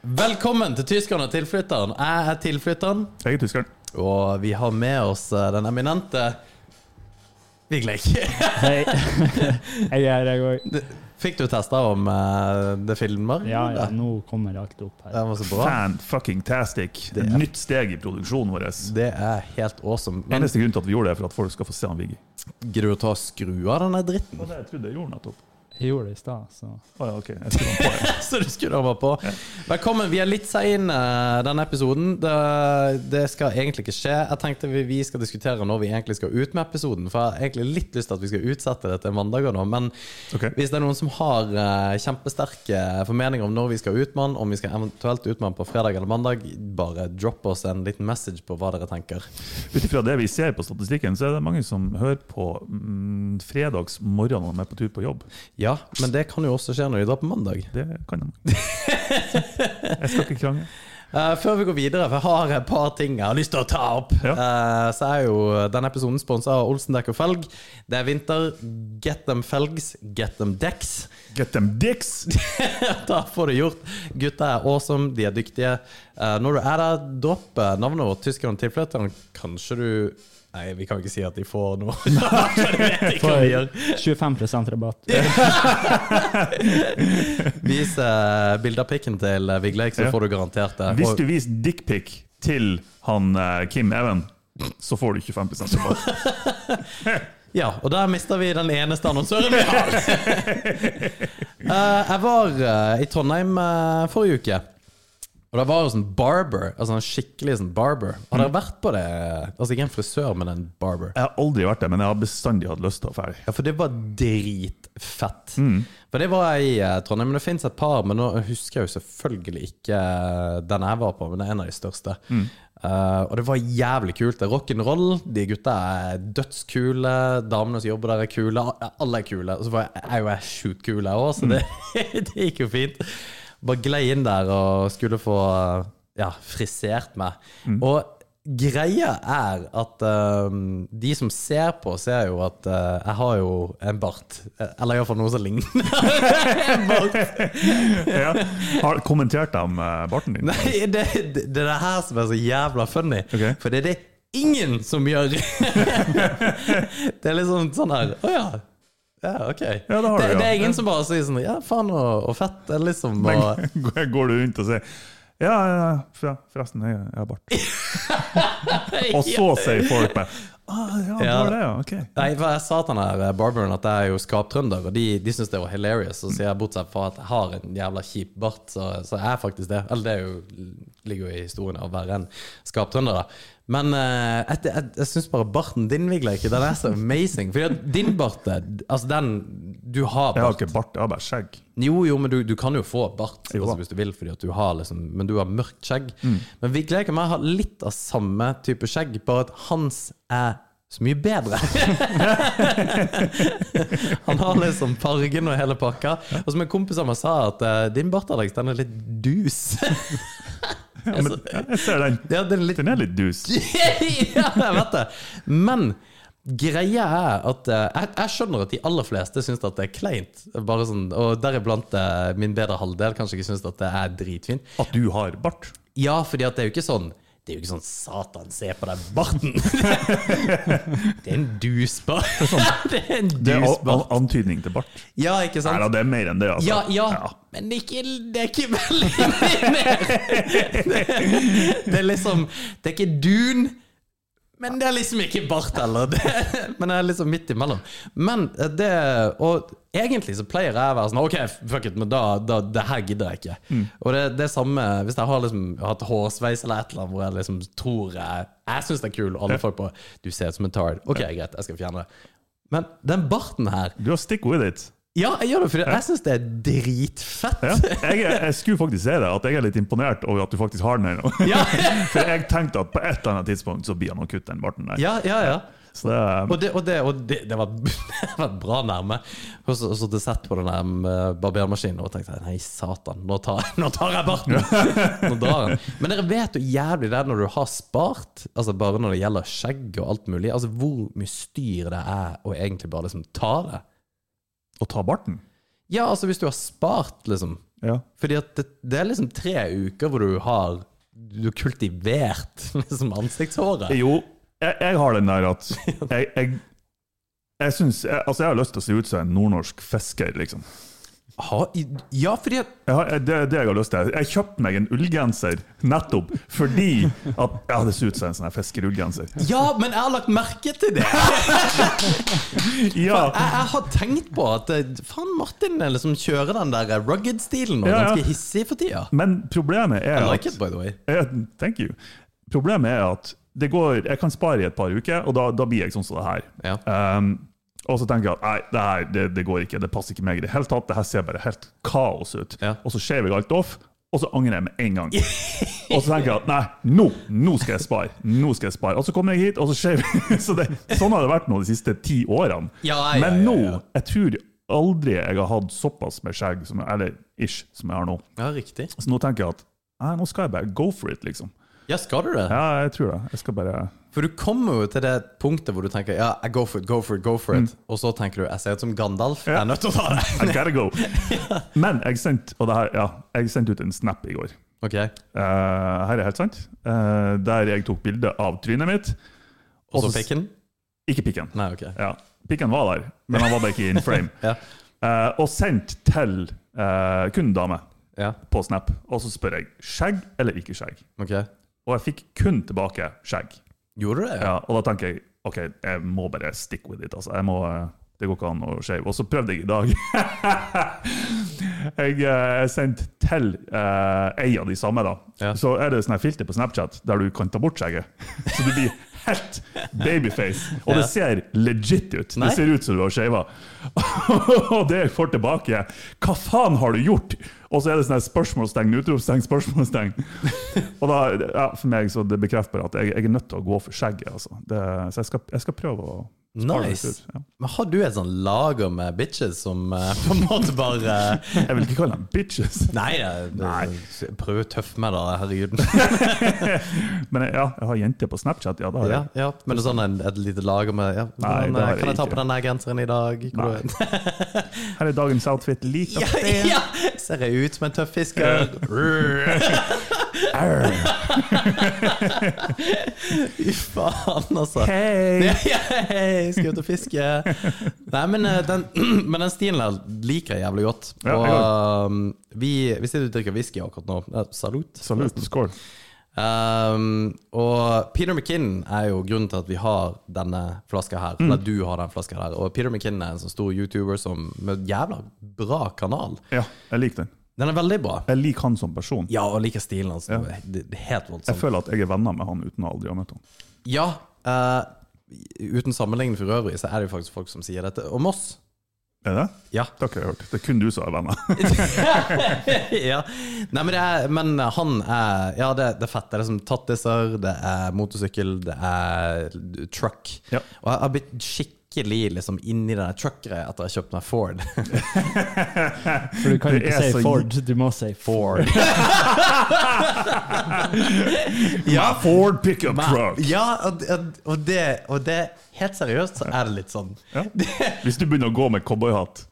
Velkommen til Tyskeren og tilflytteren. Jeg er tilflytteren, Jeg er tyskeren. og vi har med oss eh, den eminente Vigleik. Hei. Jeg er her, jeg òg. Fikk du testa om eh, det filmer? Ja, ja, nå kommer alt opp her. Det var så bra. Fan fucking tastic. Det er- nytt steg i produksjonen vår. Det er helt awesome. Men Eneste grunn til at vi gjorde det, er for at folk skal få se han Viggy. gidder du å ta og skru av denne dritten? Det det jeg trodde jeg gjorde nettopp. Jeg gjorde det i stad, så oh, ja, ok. Jeg skulle ha på det. Så du skulle ha på. på. Velkommen. Vi er litt seine denne episoden. Det, det skal egentlig ikke skje. Jeg tenkte vi, vi skal diskutere når vi egentlig skal ut med episoden. For jeg har egentlig litt lyst til at vi skal utsette det til mandager nå. Men okay. hvis det er noen som har uh, kjempesterke formeninger om når vi skal ut med den, om vi skal eventuelt ut med den på fredag eller mandag, bare drop oss en liten message på hva dere tenker. Ut ifra det vi ser på statistikken, så er det mange som hører på mm, fredags morgen når de er på tur på jobb. Ja, men det kan jo også skje når vi drar på mandag. Det kan de. Jeg skal ikke krangle. Uh, før vi går videre, for jeg har et par ting jeg har lyst til å ta opp. Ja. Uh, så er jo denne episoden sponsa av Olsen dekk og felg. Det er vinter. Get them felgs, get them decks. Get them dicks! da får du gjort. Gutta er awesome, de er dyktige. Uh, når du er der, dropp eh, navnet vårt, tyskeren og tilflytteren. Kanskje du Nei, vi kan ikke si at de får noe. Gjør. 25% rabatt. Vis uh, bilde av pikken til eh, Vigleik, så Ja. får du garantert det. Hvis du viser dickpic til han uh, Kim Even, så får du 25% rabatt. Ja, og der mister vi den eneste annonsøren vi har. uh, jeg var uh, i Trondheim uh, forrige uke. Og det var jo sånn barber. Altså en skikkelig sånn barber. Har dere vært på det? Altså ikke en frisør, men en barber. Jeg har aldri vært det, men jeg har bestandig hatt lyst til å dra. Ja, for det var dritfett. For det var jeg i eh, Trondheim. Men det fins et par, men nå husker jeg jo selvfølgelig ikke eh, den jeg var på, men det er en av de største. Eh, og det var jævlig kult. Det er rock'n'roll. De gutta er dødskule. Damene som jobber der, er kule. Alle er kule. Og så var jeg, jo jeg sjukt kul, jeg òg, så det, det gikk jo fint. Bare glei inn der og skulle få ja, frisert meg. Og greia er at um, de som ser på, ser jo at uh, jeg har jo en bart. Eller iallfall noe som ligner. en bart. Ja. Har kommentert de uh, barten din? Nei, det, det, det er det her som er så jævla funny. Okay. For det er det ingen som gjør. det er liksom sånn her Å ja. Ja, ok. Ja, det det, det er ingen som bare sier sånn Ja, faen og, og fett. Det liksom og, Men går- du rundt og sier ja, ja, forresten, jeg har bart. Og så sier folk meg ah, ja, Ja. det, ja, ok. Nei, for jeg sa til han her barberen at jeg er jo skaptrønder, og de, de syns det var hilarious. Så sier jeg bortsett fra at jeg har en jævla kjip bart, så, så jeg er faktisk det. Eller det jo, ligger jo i historien av å være en skaptrønder, da. Men uh, jeg, et, jeg syns bare barten din, Vigleik, den er så amazing. At din bart, altså den Du har Jeg har ikke bart, jeg har bare skjegg. Jo, jo, men du, du kan jo få bart Jo altså, hvis du vil, fordi at du har liksom Men du har mørkt skjegg. Men Vigleik og meg har litt av samme type skjegg, bare at hans er så mye bedre. Han har liksom fargen og hele pakka. Og som en kompis av meg sa, at uh, din bart, Alex, den er litt dus. Ja, men jeg ser den. ja, den er litt Den er litt dus. ja, jeg vet det. Men greia er at eh, jeg, jeg skjønner at de aller fleste syns at det er kleint. Bare sånn, og deriblant eh, min bedre halvdel kanskje ikke syns at det er dritfint. At du har bart. Ja, fordi at det er jo ikke sånn det er jo ikke sånn 'Satan, se på den barten'. det er en dusbart. det er en dusbart. Det er antydning til bart. Ja, ikke Nei sant? da, det er mer enn det, altså. Ja, ja, men det er ikke, det er ikke veldig mye mer. Det, det er liksom Det er ikke dun, men det er liksom ikke bart heller. Det, men det er liksom midt imellom. Men det Og egentlig så pleier jeg å være sånn Ok, fuck it, men da, da det her gidder jeg ikke. Og det, det er samme hvis jeg har liksom hatt hårsveis eller et eller annet hvor jeg liksom tror jeg Jeg syns det er kul, og alle folk på Du ser ut som en tard. Ok, greit, jeg skal fjerne det. Men den barten her Du har stick with it. Ja, jeg gjør det, for jeg syns det er dritfett. Ja. Jeg, jeg skulle faktisk si det, at jeg er litt imponert over at du faktisk har den ennå. Ja, For jeg tenkte at på et eller annet tidspunkt så blir han å kutte den barten der. ja, ja. ja. Så det, Og det, og det, og det, var, det var bra nærme. Og så, så hadde jeg sett på den der barbermaskinen og tenkte jeg, nei, satan, nå tar, nå tar jeg barten! Men dere vet jo jævlig det når du har spart, altså bare når det gjelder skjegg og alt mulig, altså hvor mye styr det er å egentlig bare liksom ta det. Å ta barten? Ja, altså hvis du har spart liksom Ja. Fordi at det, det er liksom tre uker hvor du har Du har kultivert liksom ansiktshåret. Jo, jeg, jeg har den der at jeg, jeg, jeg syns jeg, Altså, jeg har lyst til å se ut som en nordnorsk fisker, liksom. Ha, ja, fordi Jeg ja, det det jeg har lyst til. Jeg kjøpte meg en ullgenser nettopp fordi at Ja, det ser ut som en sånn fiskerullgenser. Ja, men jeg har lagt merke til det! Ja, Jeg, jeg har tenkt på at eh, faen, Martin eh, liksom kjører den der rugged-stilen og Ja, ganske hissig for tida. men problemet er I like at it, by the way. Ja, Thank you. Problemet er at det går, jeg kan spare i et par uker, og da, da blir jeg sånn som det her. Ja. Um, og så tenker jeg at nei, det her det, det går ikke, det passer ikke meg i det hele tatt. Det her ser bare helt kaos ut. Ja. Og så shaver jeg alt off, og så angrer jeg med en gang. og så tenker jeg at nei, nå, nå skal jeg spare. Nå skal jeg spare. Og så kommer jeg hit, og så shaver så det, sånn har det vært nå de siste ti årene. Ja, ja, Men nå, jeg tror aldri jeg har hatt såpass med skjegg, som, eller ish, som jeg har nå. Ja, riktig. Så nå tenker jeg at nei, nå skal jeg bare go for it, liksom. Ja, skal du det? Ja, jeg tror det. Jeg skal bare For du kommer jo til det punktet hvor du tenker Ja, I go for it, go for it, go for it. Og så tenker du jeg ser ut som Gandalf. Jeg er nødt til å ta det. I gotta go. Men jeg sendte og det her, ja, jeg sendte ut en snap i går. Ok, Uh, her er helt sant. Uh, der jeg tok bilde av trynet mitt. Og så pikken? Ikke pikken. Nei, ok. Ja, pikken var der, men han var bare ikke in frame. Ja. Uh, og sendt til uh, kun dame Ja, på Snap. Og så spør jeg skjegg eller ikke skjegg. ok. Og jeg fikk kun tilbake skjegg. Gjorde du det? Ja, og da tenker jeg ok, jeg må bare stick with it. Altså. Jeg må, eh, det går ikke an å shave. Og så prøvde jeg i dag. jeg eh, sendte til eh, ei av de samme, da. Ja. Så er det sånn her filter på Snapchat der du kan ta bort skjegget. Så du blir helt babyface. Og det ser legit ut. Nei. Det ser ut som du har shava. og det jeg får tilbake, hva faen har du gjort? Og så er det sånn spørsmålstegn, utropstegn, spørsmålstegn. Og da, ja, for meg så det bekrefter bare at jeg, jeg er nødt til å gå for skjegget. Altså. Det, så jeg skal, jeg skal prøve å Nice. Ja. Men har du et sånn lager med bitches som uh, på en måte bare Jeg vil ikke kalle dem bitches. Nei, det, Nei. prøv å tøffe meg, da. Herregud. Men ja, jeg har jenter på Snapchat. Ja, det har jeg. ja, men det er sånn en, et lite lager med ja, Nei, men, eh, jeg Kan jeg ta på den der genseren i dag? Her er dagens outfit. Lik Ja, det. ja! Ser jeg ut som en tøff fisker? Fy faen, altså. Hei! Hei, skal ut og fiske. Nei, men eh, den, men den stilen der liker jeg jævlig godt. Ja, Og um, vi, vi sitter og drikker whisky akkurat nå. Salut. Salut. Skål. Um, og Peter McKinn er jo grunnen til at vi har denne flaska her. Mm. Eller du har den flaska her. Og Peter McKinn er en sånn stor YouTuber som med jævla bra kanal. Ja, jeg liker den. Den er veldig bra. Jeg liker han som person. Ja, og liker stilen hans. Ja. Det, det er helt voldsomt. Jeg føler at jeg er venner med han uten å aldri ha møtt han. Ja, eh, uten sammenligning for øvrig, så er det jo faktisk folk som sier dette om oss. Er det? Ja. Det har ikke jeg hørt. Det er kun du som er venner. ja. Nei, men, er, men han er Ja, det, det er fett. Det er liksom tattiser, det er motorsykkel, det er truck. Ja. Og jeg har blitt skikkelig liksom inni denne truck-greia etter jeg kjøpt meg Ford. For du kan Det ikke si Ford, du må si Ford. ja, Ford pickup men, truck! ja og- og, det, og det Helt seriøst så er det litt sånn. Ja. Hvis du begynner å gå med cowboyhatt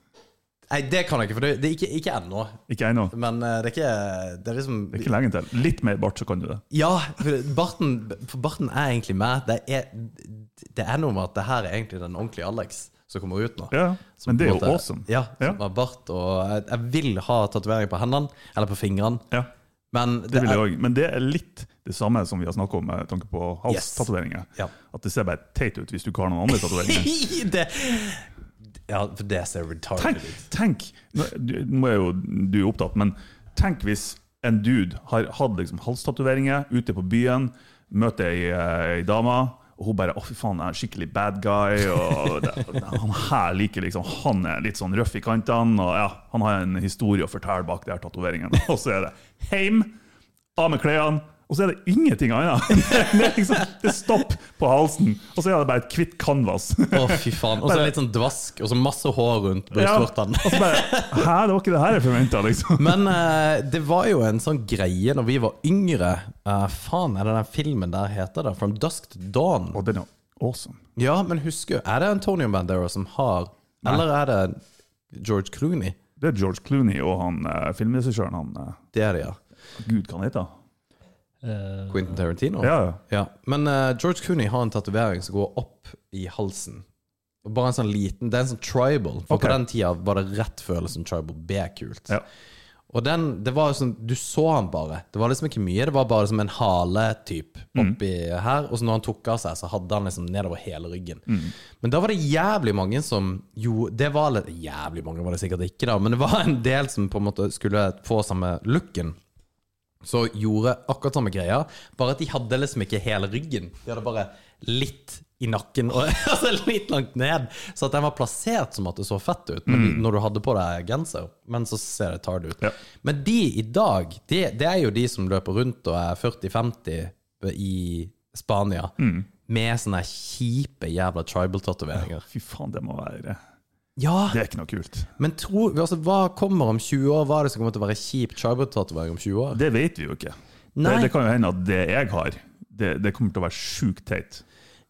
Nei, det kan jeg ikke, for det, det er ikke, ikke ennå. Ikke ennå. Men eh, det er ikke Det er liksom Det er ikke lenge til. Litt mer bart, så kan du det. Ja, for barten, for barten er egentlig med. Det er, det er noe med at det her er egentlig den ordentlige Alex som kommer ut nå. Ja, Som Men det er jo måte- awesome. Ja, Ja. som har bart. Og jeg, jeg vil ha tatovering på hendene, eller på fingrene. Ja, Men det vil er, òg. Men det er litt det samme som vi har snakka om med tanke på halstatoveringer. Ja. At det ser bare teit ut hvis du ikke har noen andre tatoveringer. det, ja, for det ser retarded Tenk, ut. tenk du- nå er jo du er opptatt, men tenk hvis en dude har hatt liksom halstatoveringer ute på byen, møter ei, eh, ei dame, og hun bare 'Å, fy faen, jeg er en skikkelig bad guy', og det, han her liker liksom Han er litt sånn røff i kantene, og ja, han har en historie å fortelle bak de her tatoveringene. Og så er det heim, av med klærne, og så er det ingenting annet. Det er liksom, det er stopp på halsen, og så er det bare et hvitt canvas. Å, fy faen. Og så litt sånn dvask, og så masse hår rundt brystvortene. og så bare Hæ, det var ikke det her jeg forventa, liksom. Men uh, det var jo en sånn greie når vi var yngre. Uh, faen, er det den filmen der heter det? From Dusk to Dawn? Og den er awesome. Ja, men husker Er det Antonio Banderas som har Eller er det George Clooney? Det er George Clooney og han uh, filmregissøren han uh, Det er det, ja. Gud, hva han heter Eh, Quentin Tarantino. Ja, ja. Ja, Men uh, George Clooney har en tatovering som går opp i halsen. Bare en sånn liten Det er en sånn tribal. For okay. på den tida var det rett følelsen tribal B-kult. Ja. Og den, det var sånn Du så han bare. Det var liksom ikke mye. Det var bare som en hale-typ oppi her. Og så når han tok av seg, så hadde han liksom nedover hele ryggen. Men da var det jævlig mange som Jo, det var litt Jævlig mange var det sikkert ikke, da, men det var en del som på en måte skulle få samme looken. Så gjorde akkurat samme greia, bare at de hadde liksom ikke hele ryggen. De hadde bare litt i nakken, og altså litt langt ned. Så at den var plassert som at det så fett ut men når du hadde på deg genser. Men så ser det tard ut. Ja. Men de i dag, det, det er jo de som løper rundt og er 40-50 i Spania. Med sånne kjipe jævla tribal-tatoveringer. Fy faen, det må være Ja, Det er ikke noe kult. men tro, altså, hva kommer om 20 år? Hva er det som kommer til å være kjipt tribal-tatovering om 20 år? Det vet vi jo ikke. Det, det kan jo hende at det jeg har, det, det kommer til å være sjukt teit.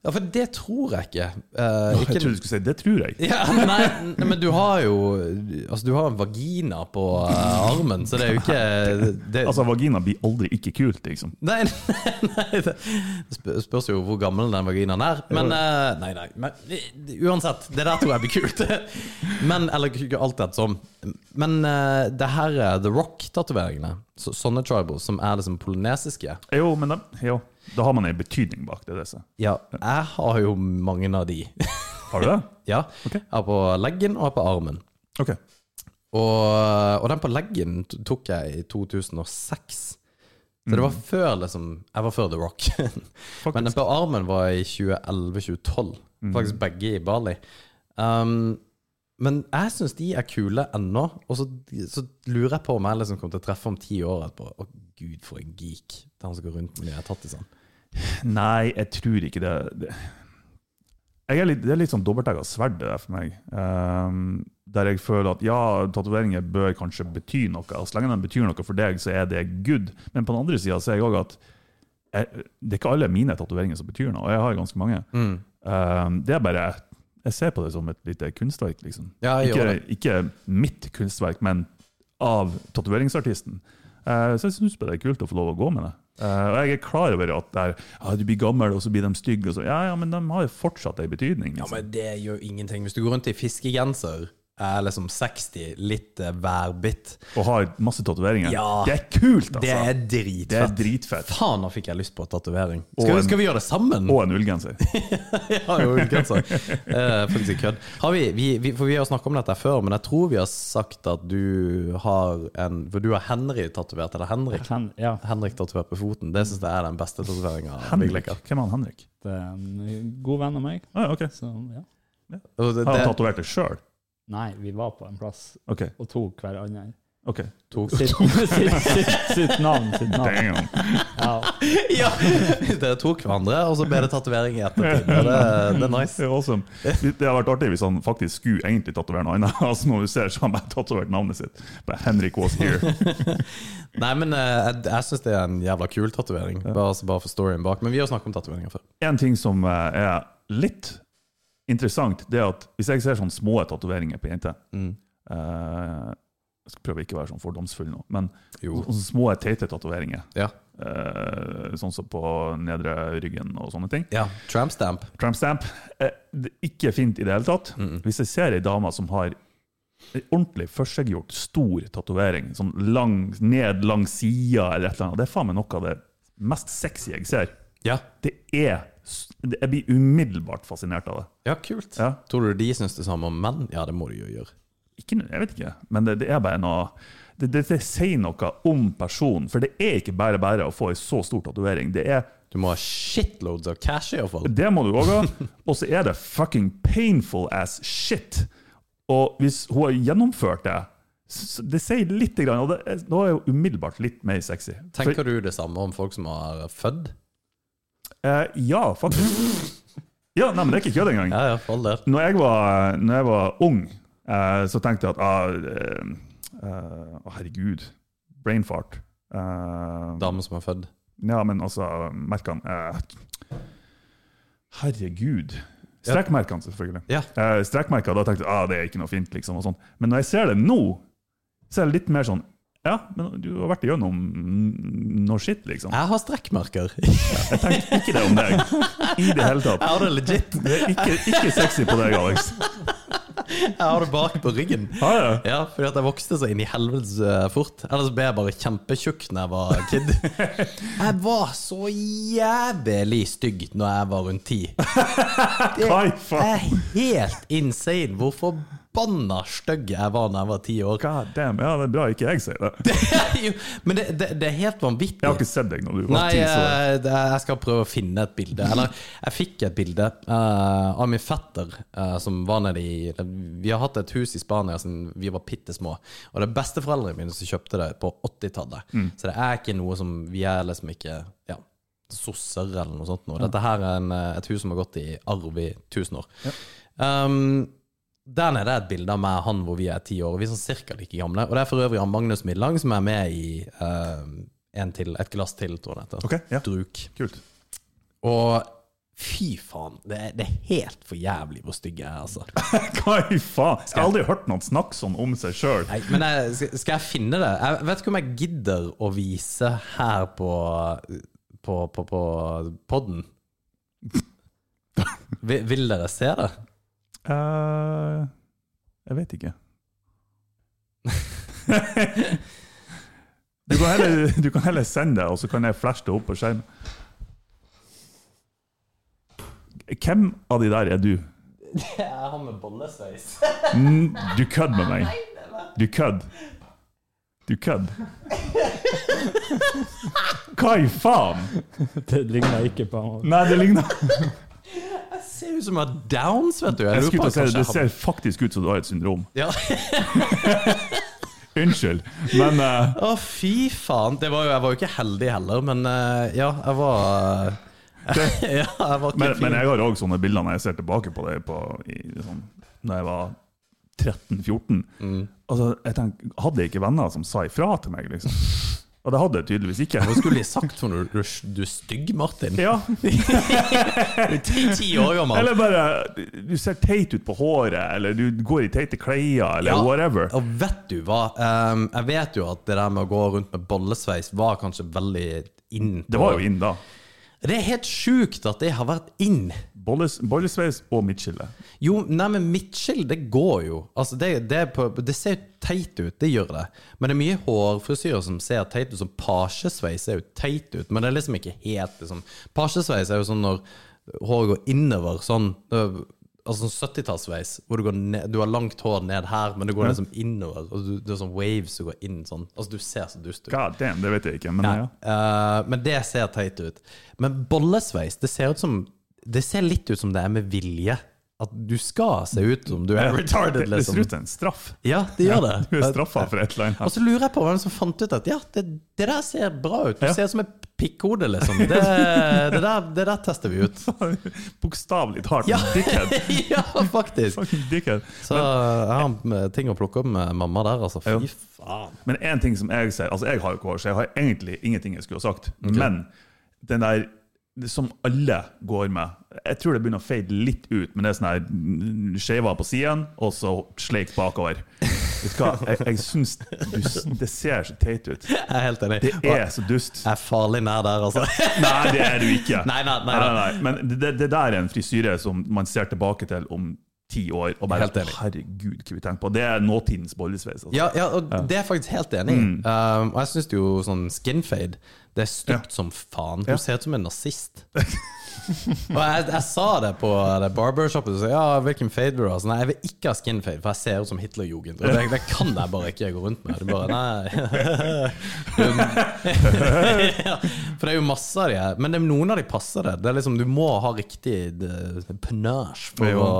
Ja, for det tror jeg ikke. Eh, Jeg ikke trodde du skulle si det tror jeg. ja, nei, nei, men du har jo Altså, du har en vagina på eh, armen, så det er jo ikke det, Altså, vagina blir aldri ikke kult, liksom. Nei, nei det spørs jo hvor gammel den vaginaen er. Men eh, Nei, nei. Men, eh, uansett, det der tror jeg blir kult. Men, eller ikke alltid sånn. Men eh, det her er The Rock-tatoveringene, så, sånne tribals som er liksom polynesiske Jo, men dem, jo, da har man en betydning bak det. Disse. Ja, jeg har jo mange av de. Har du det? ja. Okay. Jeg har på leggen og jeg har på armen. Ok. Og, og den på leggen tok jeg i 2006. Så det var før liksom Jeg var før The Rock. Men den på armen var i 2011-2012. Faktisk begge i Bali. Um, men jeg syns de er kule ennå. Og så, så lurer jeg på om jeg liksom kommer til å treffe om ti år etterpå. Å gud, for en geek. det er han som går rundt med de tattisene. Nei, jeg tror ikke det. det. Jeg er litt, det er litt sånn dobbeltegga sverd det der for meg. Um, der jeg føler at ja, tatoveringer bør kanskje bety noe. Så lenge de betyr noe for deg, så er det good. Men på den andre sida ser jeg òg at jeg, det er ikke alle mine tatoveringer som betyr noe, og jeg har ganske mange. Ehm, det er bare Jeg ser på det som et lite kunstverk, liksom. Ja, ikke, ikke mitt kunstverk, men av tatoveringsartisten. Uh, så jeg syns det er kult å få lov å gå med det. Eh, og jeg er klar over at det er, ja, du blir gammel, og så blir de stygge. Ja, ja, men de har jo fortsatt en betydning. Ja, Liksom. men det gjør ingenting. Hvis du går rundt i fiskegenser, er liksom 60, litt eh, værbitt Og har masse tatoveringer. Ja. Det er kult, altså! Det er dritfett. Det er dritfett. Faen, nå fikk jeg lyst på tatovering. Skal, vi- skal vi gjøre det sammen? Og en ullgenser. ja, jo, ullgenser. Eh, faktisk ikke kødd. Har vi, vi, vi, for vi har snakket om dette før, men jeg tror vi har sagt at du har en For du har Henry tatovert, eller Henrik? Hen, ja, Henrik tatovert på foten. Det syns jeg er den beste tatoveringa. Hvem er han Henrik? det er en god venn av meg. Ah, ok. Så, ja. Ja. Har han tatovert det sjøl? Nei, vi var på en plass okay. og tok hverandre. ok. tok Sitt, sitt, sitt, sitt navn. Sitt navn. Damn. Ja. Ja! Dere tok hverandre, og så ble det tatovering i ettertid. Det, det er nice. Det er awesome. Det hadde vært artig hvis han faktisk skulle egentlig tatovere noe annet. Altså Når du ser, så har han tatovert navnet sitt. Bare Henrik was here. Nei, men eh, jeg, jeg syns det er en jævla kul tatovering. Bare, altså, bare for storyen bak. Men vi har snakket om tatoveringer før. En ting som eh, er litt interessant, det at hvis jeg ser sånne små tatoveringer på jenter Mm. eh, Jeg skal prøve ikke å være sånn fordomsfull nå, men Jo. sånne små, teite tatoveringer, Ja. eh, sånn som på nedre ryggen og sånne ting ja. Tramp stamp. Tramp stamp. eh, ikke fint i det hele tatt. Hvis jeg ser ei dame som har en ordentlig forseggjort, stor tatovering, sånn lang, ned langs sida eller et eller annet, det er faen meg noe av det mest sexy jeg ser. Ja. Det er Jeg blir umiddelbart fascinert av det. ja, kult. Ja. Tror du de syns det samme om menn? Ja, det må de jo gjøre. Ikke, jeg vet ikke, men det, det er bare noe det, det, det sier noe om personen. For det er ikke bare bare å få ei så stor tatovering. Det er Du må ha shitloads av cash, iallfall. Det må du òg ha. Og så er det fucking painful as shit. Og hvis hun har gjennomført det, det sier litt, og det, da er hun umiddelbart litt mer sexy. Tenker du det samme om folk som har født? Eh, ja, faktisk. Ja, nei, men det er ikke kødd engang. Ja, ja, for all del. Når jeg var, når jeg var ung, eh, så tenkte jeg at ah, eh, eh, herregud. Brain fart. Eh, Dame som er født. Ja, men altså Merkene eh, Herregud. Strekkmerkene, selvfølgelig. Ja. Eh, strekkmerker, da tenkte jeg ah, det er ikke noe fint. liksom og sånn. Men når jeg ser det nå, så er det litt mer sånn Ja, men du har vært igjennom noe skitt, liksom. Jeg har strekkmerker. Jeg tenkte ikke det om deg. I det hele tatt. Jeg har det legit. Det er ikke, ikke sexy på deg, Alex. Jeg har det bak på ryggen. Har jeg? Ja, fordi at jeg vokste så inn i helvetes eh, fort. Ellers ble jeg bare kjempetjukk når jeg var kid. Jeg var så jævlig stygg når jeg var rundt ti. Det er helt insane hvor forbanna stygg jeg var når jeg var ti år. God damn. Ja, det er bra ikke jeg sier det. Jo, Men det, det, det er helt vanvittig. Jeg har ikke sett deg når du var ti. Så. eh, jeg skal prøve å finne et bilde. Eller, jeg fikk et bilde uh, av min fetter uh, som var nede i Vi har hatt et hus i Spania siden vi var bitte små. Og det er besteforeldrene mine som kjøpte det på 80-tallet. Mm. Så det er ikke noe som Vi er liksom ikke ja, sosser eller noe sånt. Noe. Dette her er en, et hus som har gått i arv i tusen år. Um, der nede er et bilde av meg og han hvor vi er ti år. Vi er sånn cirka like gamle. Og det er for øvrig han Magnus Midlang som er med i uh, en til, Et glass til, tror jeg det heter. Okay, ja. Druk. Kult. Og fy faen, det er, det er helt for jævlig hvor stygg jeg er, altså. Hva i faen? Jeg har aldri hørt noen snakke sånn om seg sjøl. Men jeg, skal jeg finne det? Jeg vet ikke om jeg gidder å vise her på På, på, på podden. Vil, vil dere se det? Eh, jeg vet ikke. Du kan, heller, du kan heller sende det, og så kan jeg flashe det opp på skjermen. Hvem av de der er du? Det er han med bollesveis. Mm, Du kødder med meg. Du kødder. Du kødder. Hva i faen? Det ligner ikke på han. Nei, det ligner ser ut som jeg har downs, vet du. Jeg lurer skulle si det, det ser faktisk ut som du har et syndrom. Ja. Unnskyld, men uh... Å, fy faen. Det var jo, jeg var jo ikke heldig heller, men uh, ja, jeg var eh, Ja, jeg var Men, men jeg har òg sånne bilder når jeg ser tilbake på det på, i, sånn, når jeg var 13-14. Mm. Altså, jeg tenk, hadde jeg ikke venner som sa ifra til meg, liksom? Og det hadde jeg tydeligvis ikke. Hva skulle de sagt for noe? Du, du er stygg, Martin. Ja, Du er ti, ti år gammel. Eller bare du ser teit ut på håret, eller du går i teite klær, eller Ja, whatever. Og vet du hva? Um, jeg vet jo at det der med å gå rundt med bollesveis var kanskje veldig inn. på- Det var jo inn da. Det er helt sjukt at det har vært inn. Bolles, bollesveis og midtskille. Jo, nei, men midtskille, det går jo. Altså, det, det, er på, det ser jo teit ut, det gjør det. Men det er mye hårfrisyrer som ser teit ut. Som pasjesveis ser jo teit ut, men det er liksom ikke helt liksom. Pasjesveis er jo sånn når håret går innover, sånn Altså sånn 70-tallssveis, hvor du, går ned, du har langt hår ned her, men det går liksom innover. Og du, du har sånn waves som går inn sånn. Altså, du ser så dust ut. God damn, det vet jeg ikke, men ja. uh, men det ser teit ut. Men bollesveis, det ser ut som Det ser litt ut som det er med vilje. At du skal se ut som du er retarded, Det, det ser liksom. ut som en straff. Ja, det gjør det. Du er straffa for et eller Og så lurer jeg på hvem som fant ut at ja, det, det der ser bra ut. Du Ja. ser ut som et pikkhode, liksom. Det, det, der, det der tester vi ut. Bokstavelig talt. Ja. Dickhead. ja, faktisk. Dickhead. Så jeg har ting å plukke opp med mamma der, altså. Ja. Fy faen. Men én ting som jeg ser Altså, jeg har jo ikke hår, så jeg har egentlig ingenting jeg skulle ha sagt. Men den der som alle går med Jeg tror det begynner å fade litt ut, men det er sånn her mm, skeiver på sidene, og så sleik bakover. Vet du hva, jeg, jeg syns du, det ser så teit ut. Jeg er helt enig. Det er så dust. jeg er farlig nær der, altså. Nei, det er du ikke. Nei, nei, nei, nei. Men det, det der er en frisyre som man ser tilbake til om ti år, og bare. Herregud, hva vi tenker på. Det er nåtidens bollesveis. Altså. Ja, ja, og det er jeg faktisk helt enig i. Um, og jeg syns jo sånn skinfade Det er stygt som faen. Du Ja. ser ut som en nazist. og jeg, jeg sa det på det barbershoppet. Du sa ja, hvilken fade vil du ha? Så nei, jeg vil ikke ha skinfade, for jeg ser ut som Hitlerjugend. Og det, det kan jeg bare ikke gå rundt med. Det bare, nei ja, For det er jo masse av de her. Men det, noen av de passer det. det er liksom, du må ha riktig det- panache for å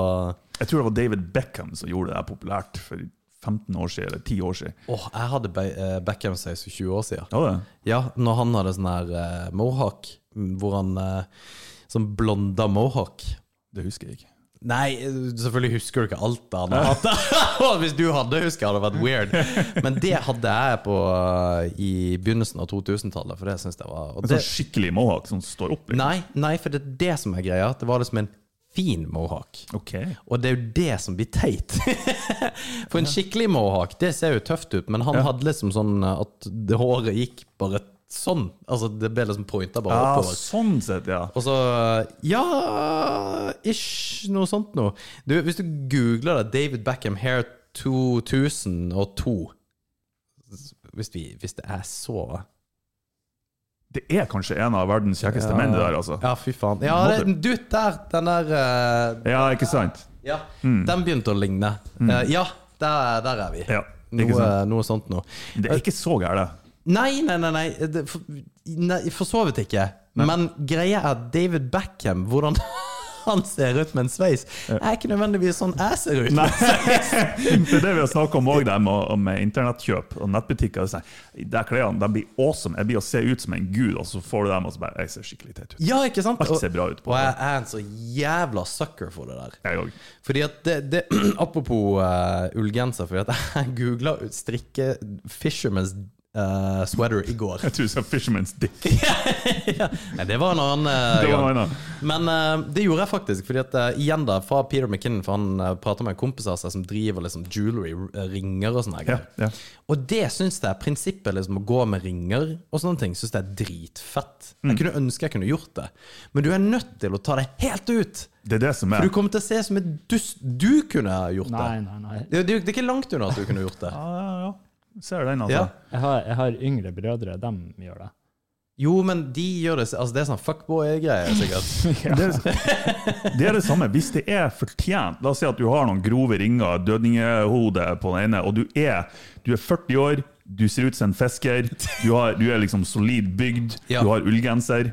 Jeg tror det var David Beckham som gjorde det der populært for 15 år siden, eller 10 år siden. Åh, jeg hadde Be eh, Beckham-sveis for 20 år siden. Ja, det. Ja, når han hadde sånn her uh, mohawk, hvor han eh, Sånn blonda mohawk. det husker jeg ikke. Nei, selvfølgelig husker du ikke alt han har hatt. Hvis du hadde huska, hadde det vært weird. Men det hadde jeg på eh, i begynnelsen av 2000-tallet, for det syns jeg var og det, sånn skikkelig mohawk som står opp. liksom. Nei, nei, for det er det som er greia. Det var liksom en fin mohawk. Ok. Og det er jo det som blir teit. For en skikkelig mohawk, det ser jo tøft ut, men han hadde liksom sånn at det håret gikk bare sånn. Altså det ble liksom pointa bare Ja, oppover. sånn sett, ja. Og så Ja, ish, noe sånt noe. Du, hvis du googler det, David Beckham Hair 2002 hvis, vi, hvis det er så Det er kanskje en av verdens kjekkeste menn, det der, altså. Ja, fy faen. Ja, det, du, der, den der uh, Ja, ikke sant? Ja, den begynte å ligne. Eh, ja, der, der er vi. Ja, Noe, noe sånt noe. Det er ikke så gærent. Nei, nei, nei, nei. Det, for, nei for så vidt ikke. Men greia er David Beckham, hvordan han ser ut med en sveis, er ikke nødvendigvis sånn jeg ser ut. Nei. det er det vi har snakka om òg, med, med internettkjøp og nettbutikker. Det er sånn, klærne de blir awesome. Jeg blir å se ut som en gud, og så får du dem og så bare Jeg ser skikkelig teit ut. Ja, ikke sant? Alt ser bra ut på Og jeg er en så jævla sucker for det der. Jeg òg. Fordi at det, det Apropos uh, ullgenser, fordi at jeg googla strikke Fisherman's uh, sweater i går. Jeg tror du sa Fisherman's Dick. ja. Nei, det var en annen uh, Det var en annen. Men uh, det gjorde jeg faktisk, fordi at igjen da, fra Peter McKinnon, for han uh, prater med en kompis av seg som driver liksom jewelry, ringer og sånne greier. ja. Og det syns jeg, prinsippet liksom å gå med ringer og sånne ting, syns jeg er dritfett. Mm. Jeg kunne ønske jeg kunne gjort det, men du er nødt til å ta det helt ut. Det er det som er. For du kommer til å se som et dust. Du kunne gjort Nei, det. nei, nei. Det, det. Det er ikke langt unna at du kunne gjort det. Ja, ja, ja. Ser den, altså. Ja. Jeg har, jeg har yngre brødre, de gjør det. Jo, men de gjør det Altså, det er sånn fuckboy-greier, sikkert. Det er, det er det samme. Hvis det er fortjent La oss si at du har noen grove ringer, dødningehode på den ene, og du er, du er 40 år, du ser ut som en fisker, du, har, du er liksom solid bygd, Ja. du har ullgenser.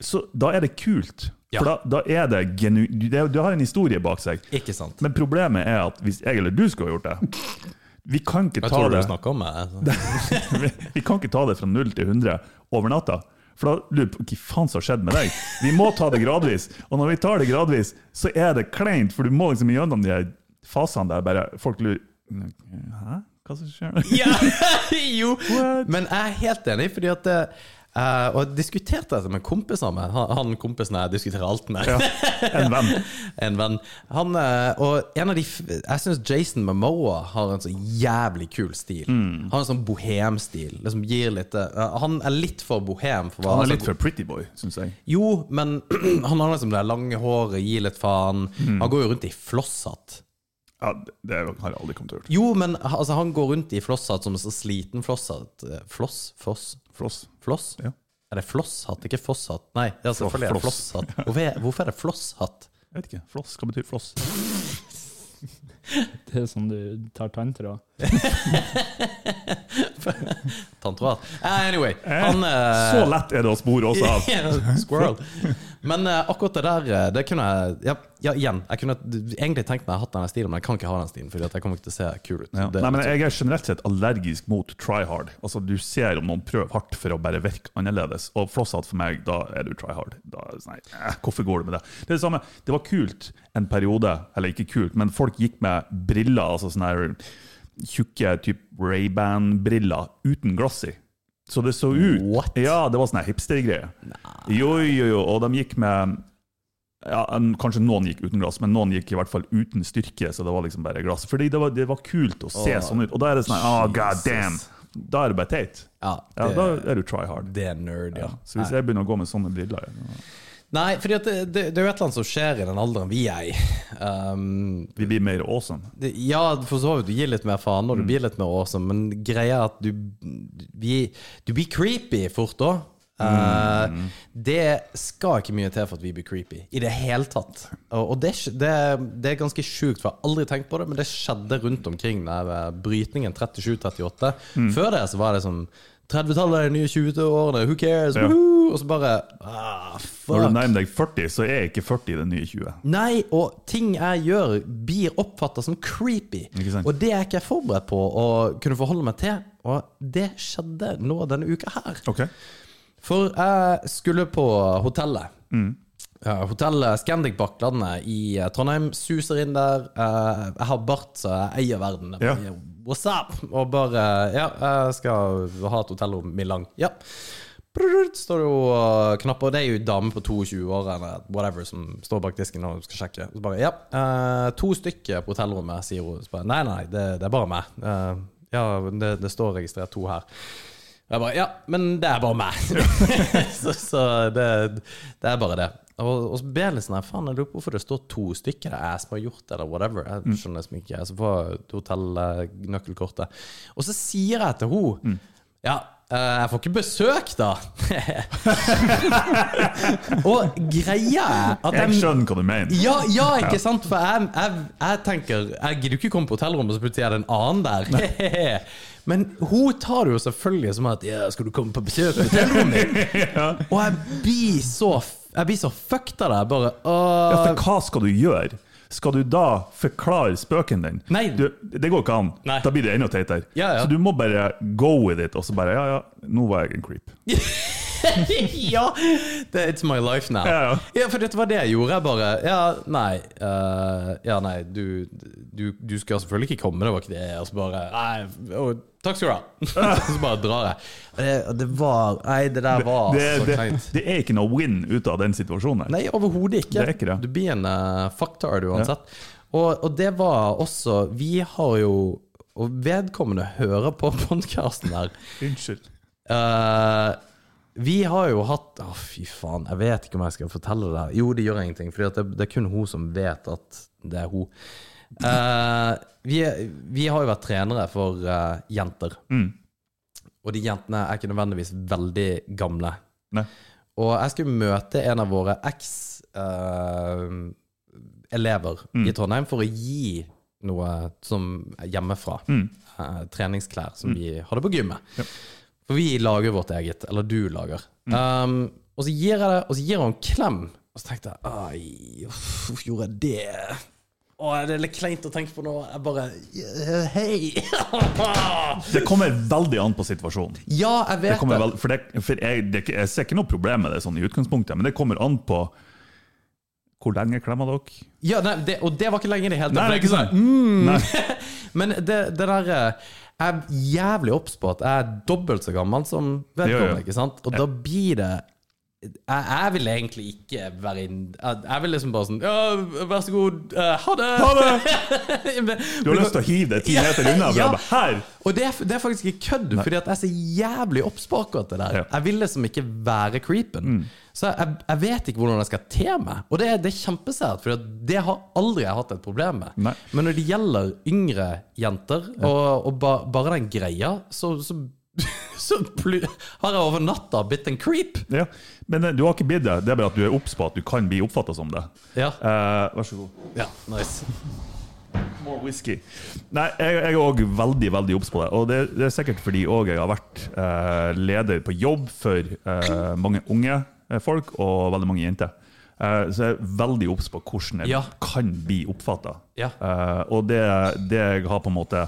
Så da er det kult. Ja. For da, da er det genu... Du, det, du har en historie bak seg. Ikke sant? Men problemet er at hvis jeg eller du skulle ha gjort det Vi kan ikke Jeg ta det du om meg. Altså. vi, vi kan ikke ta det fra 0 til 100 over natta. For da lurer på hva faen som har skjedd med deg. Vi må ta det gradvis. Og når vi tar det gradvis, så er det kleint, for du må liksom gjennom de her fasene der bare folk lurer Hæ? Hva som skjer? Ja, jo! What? Men jeg er helt enig, fordi at eh, Og jeg diskuterte dette med kompiser med. Han, han kompisen jeg diskuterer alt med. Ja, en venn. en venn. Han, eh, og en av de Jeg syns Jason Momoa har en så jævlig kul stil. Mm. Han har en sånn bohemstil. Liksom gir litt uh, Han er litt for bohem. For hva- Han er litt for pretty boy, syns jeg. Jo, men han har liksom det lange håret, gir litt faen. Mm. Han går jo rundt i flosshatt. Ja, det har jeg aldri kommet til å gjøre. Jo, men altså, han går rundt i flosshatt som så sliten flosshatt. Floss? Foss? Floss. Floss? Ja. Er det flosshatt, ikke fosshatt? Nei, det selvfølgelig er det Floss. flosshatt. Hvorfor er, hvorfor er det flosshatt? Jeg vet ikke. Floss, hva betyr floss? Det er som du tar tanntråd. Tanntråd? Eh, Anyway, han eh, Så lett er det å spore oss av. Squirrel. Men eh, akkurat det der, eh, det kunne jeg Ja, ja igjen. Jeg kunne egentlig tenkt meg å ha hatt denne stilen, men jeg kan ikke ha den stilen, Fordi at jeg kommer ikke til å se kul ut. Ja. Det- Nei, men Jeg er generelt sett allergisk mot try hard. Altså, Du ser om noen prøver hardt for å bare virke annerledes. Og flosshatt for meg, da er du try hard. Da, sånn, nei, eh, hvorfor går du med det? Det er det samme. Det var kult en periode, eller ikke kult, men folk gikk med briller, altså sånn her tjukke typ Ray-Ban-briller uten glass i. Så det så ut What? Ja, det var sånn her hipstergreie. Jo, jo, jo. Og de gikk med ja, en- Kanskje noen gikk uten glass, men noen gikk i hvert fall uten styrke. Så det var liksom bare glass Fordi det var, det var kult å se oh, sånn ut. Og da er det sånn oh, god damn! Da er det bare teit. Ja, Ja, det, Da er du try hard. det er nerd, ja. Ja. Så hvis jeg begynner å gå med sånne briller ja, Nei, for det, det, det er jo et eller annet som skjer i den alderen vi er i. Um, Vi blir mer awesome. det, ja, for så vidt. Du gir litt mer faen, Mm. og du blir litt mer awesome, men greia er at du vi, Du blir creepy fort òg. Mm. det skal ikke mye til for at vi blir creepy. I det hele tatt. Og, og det, det, det er ganske sjukt, for jeg har aldri tenkt på det, men det skjedde rundt omkring der eh, brytningen 37-38. Mm. Før det så var det sånn 30-tallet er de nye 20-årene, who cares? Ja. Og så bare ah, fuck. Når du nærmer deg 40, så er ikke 40 det nye 20. Nei, og ting jeg gjør, blir oppfatta som creepy. Og det er ikke jeg forberedt på å kunne forholde meg til. Og det skjedde nå denne uka her. Okay. For jeg skulle på hotellet. Mm. Hotellet Scandic Bakklandet i eh, Trondheim. Suser inn der. Eh, Jeg har bart, så jeg eier verden. Ja. What's up? Og bare Ja, jeg skal ha et hotellrom i Lang. Ja. Står det jo uh, knapper. Det er jo dame på 22 år eller whatever som står bak disken og skal sjekke. Så bare Ja, uh, to stykker på hotellrommet, sier hun. Så bare, nei, nei, det, det er bare meg. Uh, ja, det, det står registrert to her. Jeg bare Ja, men det er bare meg. så så det, det er bare det. Og, og så ber jeg litt sånn faen, jeg lurer på hvorfor det står to stykker. Det er jeg som har gjort det, eller whatever. Jeg skjønner liksom ikke. Så får hotellnøkkelkortet. Og så sier jeg til henne Ja, eh, jeg får ikke besøk, da. og greia er at Jeg skjønner hva du mener. ja, ja, ikke sant? For jeg, jeg, jeg tenker Jeg gidder ikke komme på hotellrommet, så plutselig er det en annen der. Men hun tar det jo selvfølgelig som at Ja, skal du komme på besøk på hotellrommet mitt? Og jeg blir så Jeg blir så fucked av det. Bare bare Ja, for hva skal du gjøre? Skal du da forklare spøken din? Nei. Du, det går ikke an. Nei. Da blir det enda teitere. Ja, ja. Så du må bare go with it, og så bare Ja, ja, nå var jeg en creep. ja! Det, it's my life now. Ja, ja. for dette var det jeg gjorde. Jeg bare Ja, nei. Uh, ja, nei, du, du, du skal selvfølgelig ikke komme, det var ikke det. Og så bare Nei, å, takk skal du ha. så bare drar jeg. Det, det var Nei, det der var Det, så kleint. det er ikke noe win ut av den situasjonen. Nei, overhodet ikke. Det ikke det. Du blir en uh, fucktard uansett. Og, og det var også Vi har jo Og vedkommende hører på podkasten der. Unnskyld. Eh, vi har jo hatt Å, fy faen. Jeg vet ikke om jeg skal fortelle det. Jo, det gjør ingenting, for det, det er kun hun som vet at det er hun. Uh, vi, vi har jo vært trenere for uh, jenter. Mm. Og de jentene er ikke nødvendigvis veldig gamle. Nei. Og jeg skulle møte en av våre eks-elever Mm. i Trondheim for å gi noe som hjemmefra. Mm. Eh, treningsklær som vi hadde på gymmet. For vi lager vårt eget. Eller du lager. Mm. Um, og så gir jeg det, og så gir hun en klem. Og så tenkte jeg Ai, hvorfor gjorde jeg det? Å, det er litt kleint å tenke på nå. Jeg bare Hei! Det kommer veldig an på situasjonen. ja, jeg vet det. Veld, for det, for jeg, det, jeg ser ikke noe problem med det sånn i utgangspunktet, men det kommer an på hvor lenge klemmer dere? Ja, nei, det, og det var ikke lenge i det hele tatt. Nei, det er ikke sant? sånn, Mm. Men det, det der eh, Jeg er jævlig obs på at jeg er dobbelt så gammel som vedkommende. Ikke sant? Og da blir det jeg, jeg vil egentlig ikke være inn Jeg, jeg vil liksom bare sånn Ja, vær så god, eh, ha det! Ha det! Men- Du har lyst til å hive deg ti meter unna? Ja. bare, Her! Og det er, det er faktisk ikke kødd, fordi at jeg er så jævlig obs på akkurat det der. Ja. Jeg vil liksom ikke være creepen. Så jeg, jeg vet ikke hvordan jeg skal te meg. Og det, er- det er kjempesært, for det har aldri jeg hatt et problem med. Nei. Men når det gjelder yngre jenter, og, og ba, bare den greia, så, så, så har jeg over natta blitt en creep. Ja. Men eh, du har ikke blitt det. Det er bare at du er obs på at du kan bli oppfatta som det. Ja, Uh, vær så god. ja nice. More whisky. Nei, jeg, jeg er òg veldig veldig obs på det. Og det, det er sikkert fordi òg jeg har vært uh, leder på jobb for uh, mange unge folk og veldig mange jenter. Så jeg er veldig obs på hvordan jeg Ja. kan bli oppfatta. Ja. og det, det jeg har på en måte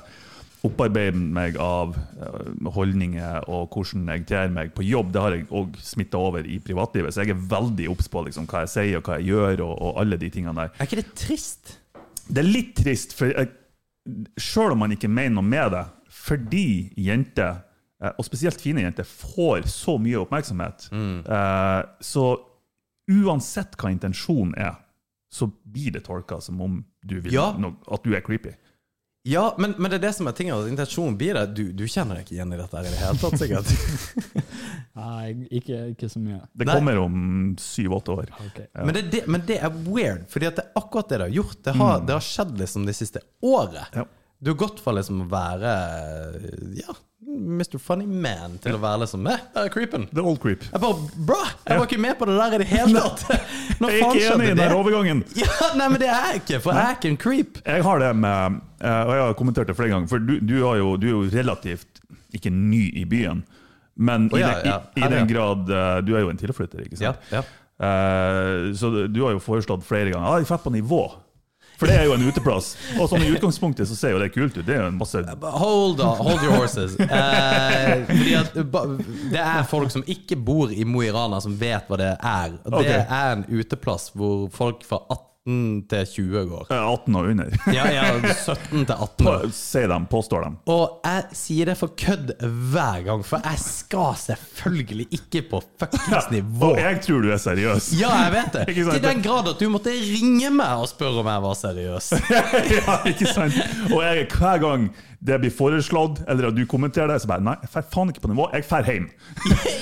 opparbeidet meg av eh, holdninger og hvordan jeg ter meg på jobb, det har jeg òg smitta over i privatlivet. Så jeg er veldig obs på liksom, hva jeg sier og hva jeg gjør, og, og alle de tingene der. Er ikke det trist? Det er litt trist, for jeg, selv om man ikke mener noe med det, fordi jenter, eh, og spesielt fine jenter, får så mye oppmerksomhet, mm. så uansett hva intensjonen er, så blir det tolka som om du vil Ja. at du er creepy. Ja, men, men det er det som er tingen. at Intensjonen blir det. Du, du kjenner deg ikke igjen i dette her i det hele tatt, sikkert. Nei, ikke, ikke så mye. Det Nei. kommer om syv-åtte år. Ok. Men, det, det, men det er weird, fordi det er akkurat det det har gjort. Det har, det har skjedd liksom det siste året. Ja. Du har gått fra liksom å være ja, Mr. Funny Man til å være liksom eh, jeg er creepen. The old creep. Jeg bare, bra! Jeg var ikke med på det der i det hele tatt! Jeg er ikke enig i den overgangen. Ja, nei, men det er jeg ikke, for jeg er ikke en creep. Jeg har det med Og jeg har kommentert det flere ganger, for du, du, har jo, du er jo relativt ikke ny i byen. Men Å, i, den, ja. i, i den grad eh, Du er jo en tilflytter, ikke sant? ja. uh, så du, har jo foreslått flere ganger ah, drar på nivå. For det er jo en uteplass. Og sånn i utgangspunktet så ser jo det kult ut. Det er jo en masse Hold on, hold your horses. Uh, fordi at Det er folk som ikke bor i Mo i Rana, som vet hva det er. Det okay. er en uteplass hvor folk fra til 20 går. Eh, 18 og under. Ja, ja 17 til 18 år. Sier de, påstår de. Og jeg sier det for kødd hver gang, for jeg skal selvfølgelig ikke på fuckings nivå. Og jeg tror du er seriøs. Ja, jeg vet det. Til den grad at du måtte ringe meg og spørre om jeg var seriøs. ja, ikke sant? Og jeg, hver gang det blir foreslått, eller at du kommenterer det, så bare Nei, jeg drar faen ikke på nivå, jeg drar hjem.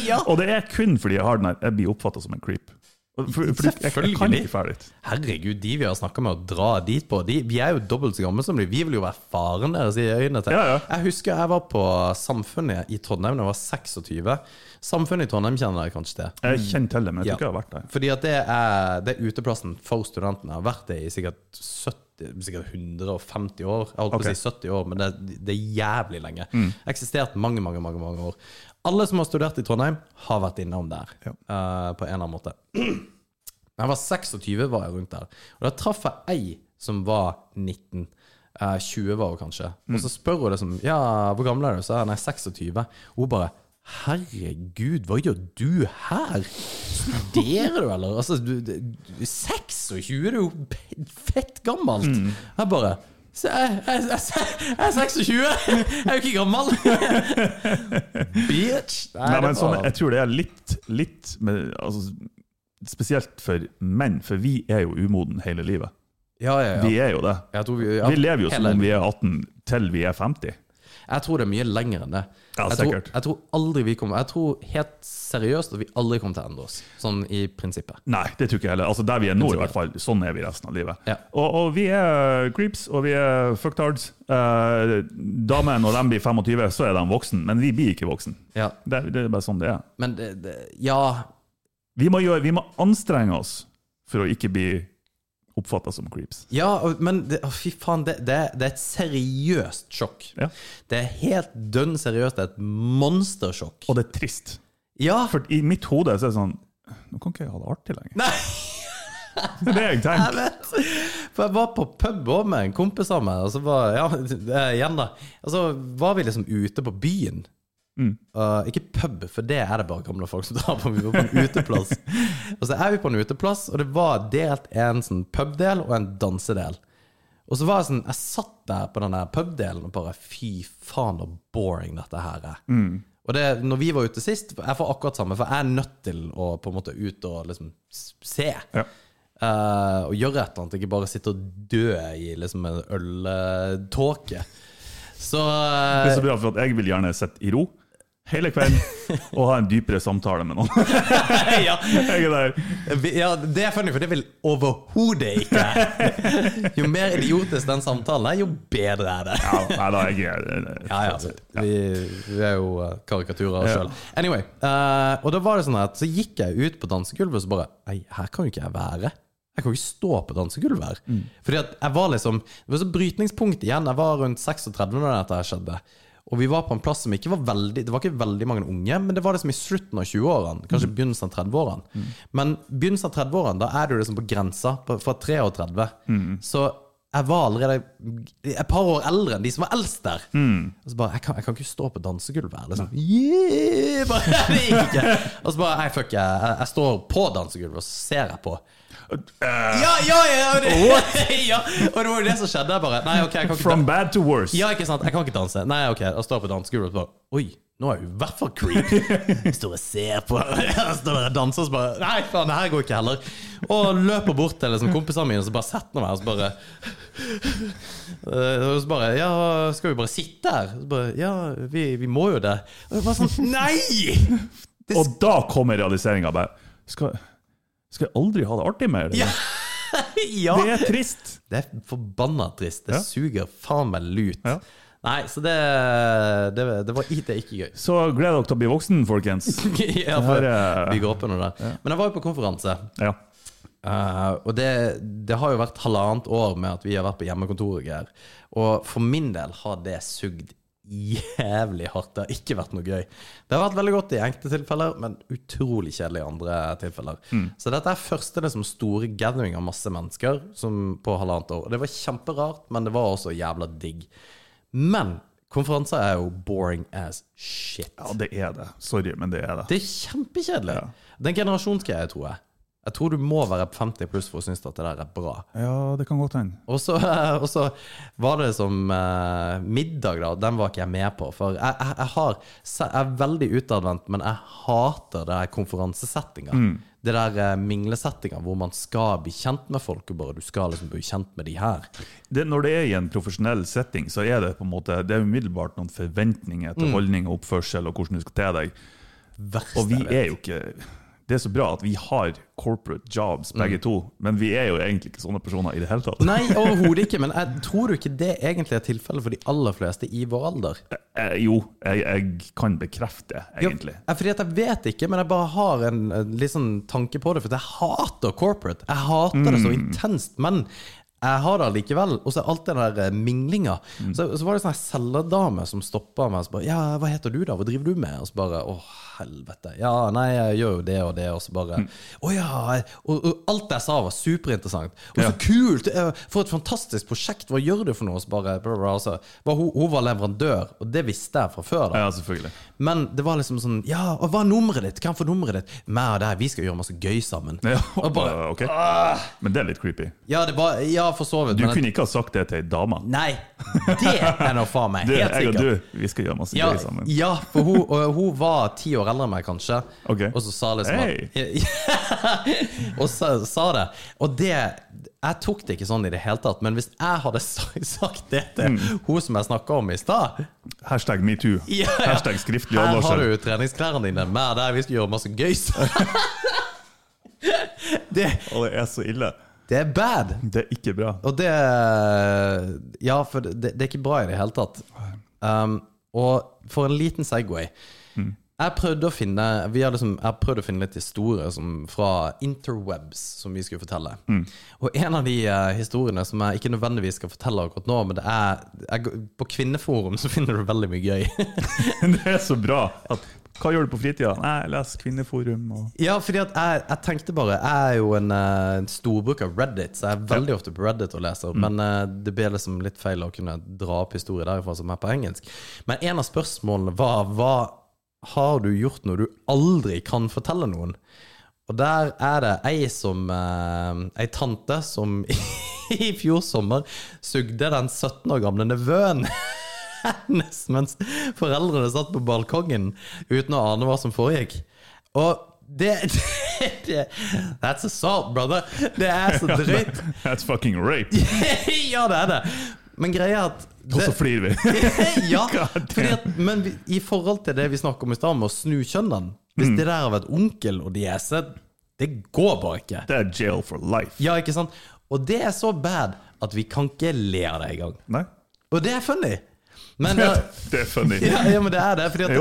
ja. Og det er kun fordi jeg har den her Jeg blir oppfatta som en creep. For, for, jeg, jeg kan ikke ferdig. Herregud, de vi har snakka med å dra dit på, de, vi er jo dobbelt så gamle som de. Vi vil jo være faren deres i øynene til. Ja, ja. Jeg husker jeg var på Samfunnet i Trondheim da jeg var 26. Samfunnet i Trondheim kjenner dere kanskje til. Jeg kjenner til det, men jeg Ja. tror ikke jeg har vært der. Fordi at det er, det er uteplassen for studentene. Jeg har vært det i sikkert 70, sikkert 150 år. Jeg holdt på å si 70 år, men det, det er jævlig lenge. Eksistert mange, mange, mange, mange år. Alle som har studert i Trondheim, har vært innom der Ja. uh, på en eller annen måte. Da jeg var 26, var jeg rundt der. Og da traff jeg ei som var 19. Uh, 20 var hun kanskje. Og så spør hun liksom Ja, hvor gammel er du? Så er hun nei, 26. Og hun bare Herregud, hva gjør du her? Studerer du, eller? Altså, du, du, du 26, du er jo fett gammelt. Jeg bare så jeg, jeg, jeg, jeg er 26! Jeg er jo ikke gammel! Bitch! Nei, Nei, men sånn, jeg tror det er litt, litt med, altså, Spesielt for menn, for vi er jo umoden hele livet. ja, ja, ja. Vi er jo det. Jeg tror vi, ja, Vi lever jo som om vi er 18 til vi er 50. Jeg tror det er mye lenger enn det. Ja, jeg, tror, jeg tror aldri vi kommer Jeg tror helt seriøst at vi aldri kommer til å endre oss, sånn i prinsippet. Nei, det tror ikke jeg heller. Altså Der vi er nå, i hvert fall. Sånn er vi resten av livet. Ja. Og, og vi er creeps, og vi er fucktards. Eh, damer, når de blir 25, så er de voksen, men vi blir ikke voksen. Ja, Det, det er bare sånn det er. men det, det, Ja, Vi må, gjøre, vi må anstrenge oss for å ikke bli oppfatta som creeps. ja men det, fy faen, det, det, det er et seriøst sjokk. Ja. Det er helt dønn seriøst. Det er et monstersjokk. Og det er trist. Ja, For i mitt hode så er det sånn Nå kan ikke jeg ha det artig lenger. Nei, Det er det jeg tenker. Jeg For jeg var på pub også med en kompis av meg, og så var Ja, igjen, da. Og så var vi liksom ute på byen. Mm. Uh, ikke pub, for det er det bare gamle folk som drar på. Vi var på en uteplass. og så er vi på en uteplass, og det var delt en sånn pubdel og en dansedel. Og så var jeg sånn Jeg satt der på den der pubdelen og bare Fy faen, så boring dette her er. Mm. Og det, når vi var ute sist Jeg får akkurat samme, for jeg er nødt til å på en måte ut og liksom se. Ja. Uh, og gjøre et eller annet, ikke bare sitte og dø i liksom en øltåke. Så Det er eh, så bra, for at jeg vil gjerne sitte i ro hele kvelden og ha en dypere samtale med noen. ja, Jeg ja, det er funny, for det vil overhodet ikke. Jo mer idiotisk den samtalen er, jo bedre er det. Ja, nei da, jeg er Ja, ja. Vi, vi er jo eh, karikaturer sjøl. Anyway. uh, og da var det sånn at så gikk jeg ut på dansegulvet og så bare Nei, her kan jo ikke jeg være. Jeg kan ikke stå på dansegulvet her. Mm. Fordi at jeg var liksom Det var så brytningspunkt igjen. Jeg var rundt 36 når dette skjedde. Og vi var på en plass som ikke var veldig Det var ikke veldig mange unge, men det var liksom i slutten av 20-årene. Kanskje Mm. begynnelsen av 30-årene. Men begynnelsen av 30-årene, da er du liksom på grensa. På, fra 33. Mm. Så jeg var allerede et par år eldre enn de som var eldst der. Og så bare, jeg kan, jeg kan ikke stå på dansegulvet her. Liksom. Yeah! Bare, det gikk ikke. Og så bare, nei, fuck, jeg, jeg, jeg står på dansegulvet og så ser jeg på. Eh, Ja, ja, ja! Og det, ja, og det var jo det som skjedde. Bare, nei, ok, jeg kan ikke From bad to worse. Ja, ikke sant, jeg kan ikke danse. Nei, ok, jeg står på dansegulvet og bare, oi, nå er jeg i hvert fall creep. Står og ser på, står og danser og så bare, nei, faen, det her går ikke heller. Og løper bort til liksom, kompisene mine og så bare setter meg og så bare, Eh, og så bare, ja, skal vi bare sitte her? Så bare, ja, vi, vi må jo det. Og jeg bare sånn, nei! Det Og da kommer realiseringa bare skal, skal jeg aldri ha det artig mer? Ja. ja. Det er trist. Det er forbanna trist. Det Ja. suger faen meg lut. Ja. Nei, så det, det, det var det er ikke gøy. Så gled dere til å bli voksen, folkens. ja, for Her er- bygge opp under det. Men jeg var jo på konferanse, Ja. Uh, og det, det har jo vært halvannet år med at vi har vært på hjemmekontor og greier. Og for min del har det sugd jævlig hardt. Det har ikke vært noe gøy. Det har vært veldig godt i enkelte tilfeller, men utrolig kjedelig i andre tilfeller. Så dette er første liksom, store gathering av masse mennesker som, på halvannet år. Og det var kjemperart, men det var også jævla digg. Men konferanser er jo boring as shit. ja, det er det. Sorry, men det er det. Det er kjempekjedelig. Det er en generasjonsgreie, tror jeg. Jeg tror du må være 50 pluss for å synes at det der er bra. Ja, det kan godt hende. Og så, var det som eh, middag, da. Den var ikke jeg med på. For jeg, jeg, jeg, har, jeg er veldig utadvendt, men jeg hater det der konferansesettinga. Det der eh, minglesettinga hvor man skal bli kjent med folk, og bare du skal liksom bli kjent med de her. Det, når det er i en profesjonell setting, så er det på en måte Det er umiddelbart noen forventninger til holdning og oppførsel og hvordan du skal te deg. Verst, Og vi er jo ikke Det er så bra at vi har corporate jobs, begge to, men vi er jo egentlig ikke sånne personer i det hele tatt. Nei, overhodet ikke. Men jeg tror du ikke det egentlig er tilfellet for de aller fleste i vår alder? Eh, jo, jeg, jeg kan bekrefte det, egentlig. Jo, fordi at jeg vet ikke, men jeg bare har en, en litt sånn tanke på det. For jeg hater corporate. Jeg hater det så intenst. Men jeg har det allikevel. Og så er alt den der minglinga. minglinga. Så, så var det sånn her selgerdame som stoppa meg og så bare Ja, hva heter du, da? Hva driver du med? Og så bare Å, helvete. Ja, nei, jeg gjør jo det og det. Og så bare Å ja. Og, og alt jeg sa, var superinteressant. Og så Ja. kult! eh, For et fantastisk prosjekt. Hva gjør du for noe? Og så bare, bla, bla, altså. bare hun, hun var leverandør, og det visste jeg fra før. da Ja, selvfølgelig. men det var liksom sånn Ja, og hva er nummeret ditt? Hvem får få nummeret ditt? Meg og deg, vi skal gjøre masse gøy sammen. Ja, Og bare, ok. Men det er litt creepy. ja, det var, ja, for så vidt. Du kunne ikke ha sagt det til ei dame. Nei, det er nå faen meg helt sikkert. du, vi skal gjøre masse Ja, gøy sammen. ja, for hun, hun var ti år eldre enn meg, kanskje. Okay. Og så sa liksom Hey. at Og så sa det. Og det Jeg tok det ikke sånn i det hele tatt, men hvis jeg hadde sagt det til Mm. hun som jeg snakka om i stad Hashtag metoo. Ja, ja. Hashtag skriftlig Her har du du treningsklærne dine. Med der vi skal gjøre masse gøy det, Og det er så ille. det er bad. Det er ikke bra. Og det Ja, for det, det er ikke bra i det hele tatt. Um, og for en liten Segway Jeg prøvde å finne Vi har liksom, Jeg prøvde å finne litt historier som, fra interwebs som vi skulle fortelle. Og en av de uh, historiene som jeg ikke nødvendigvis skal fortelle akkurat nå, men det er jeg, På Kvinneforum så finner du veldig mye gøy. Det er så bra. At, hva gjør du på fritida? Nei, leser Kvinneforum og Ja, fordi at jeg, jeg tenkte bare Jeg er jo en, uh, storbruker av Reddit, så jeg er veldig ofte på Reddit og leser. Men uh, det ble liksom litt feil å kunne dra opp historier derifra som er på engelsk. Men en av spørsmålene var hva har du gjort noe du aldri kan fortelle noen? Og der er det ei som eh, Ei tante som i fjor sommer sugde den 17 år gamle nevøen hennes mens foreldrene satt på balkongen uten å ane hva som foregikk. Og det, det, det That's assault, brother. Det er så drøyt. That's fucking rape! ja, det er det. Men greia er at Og så flyr vi. ja, at, men vi, i forhold til det vi snakker om i stad, med å snu kjønnene Hvis Mm. det der har vært onkel og diese, det går bare ikke. Det er jail for life. Ja, ikke sant? Og det er så bad at vi kan ikke le av det engang. Og det er funny. Men det, er funny. ja, ja, men det er det. Fordi det,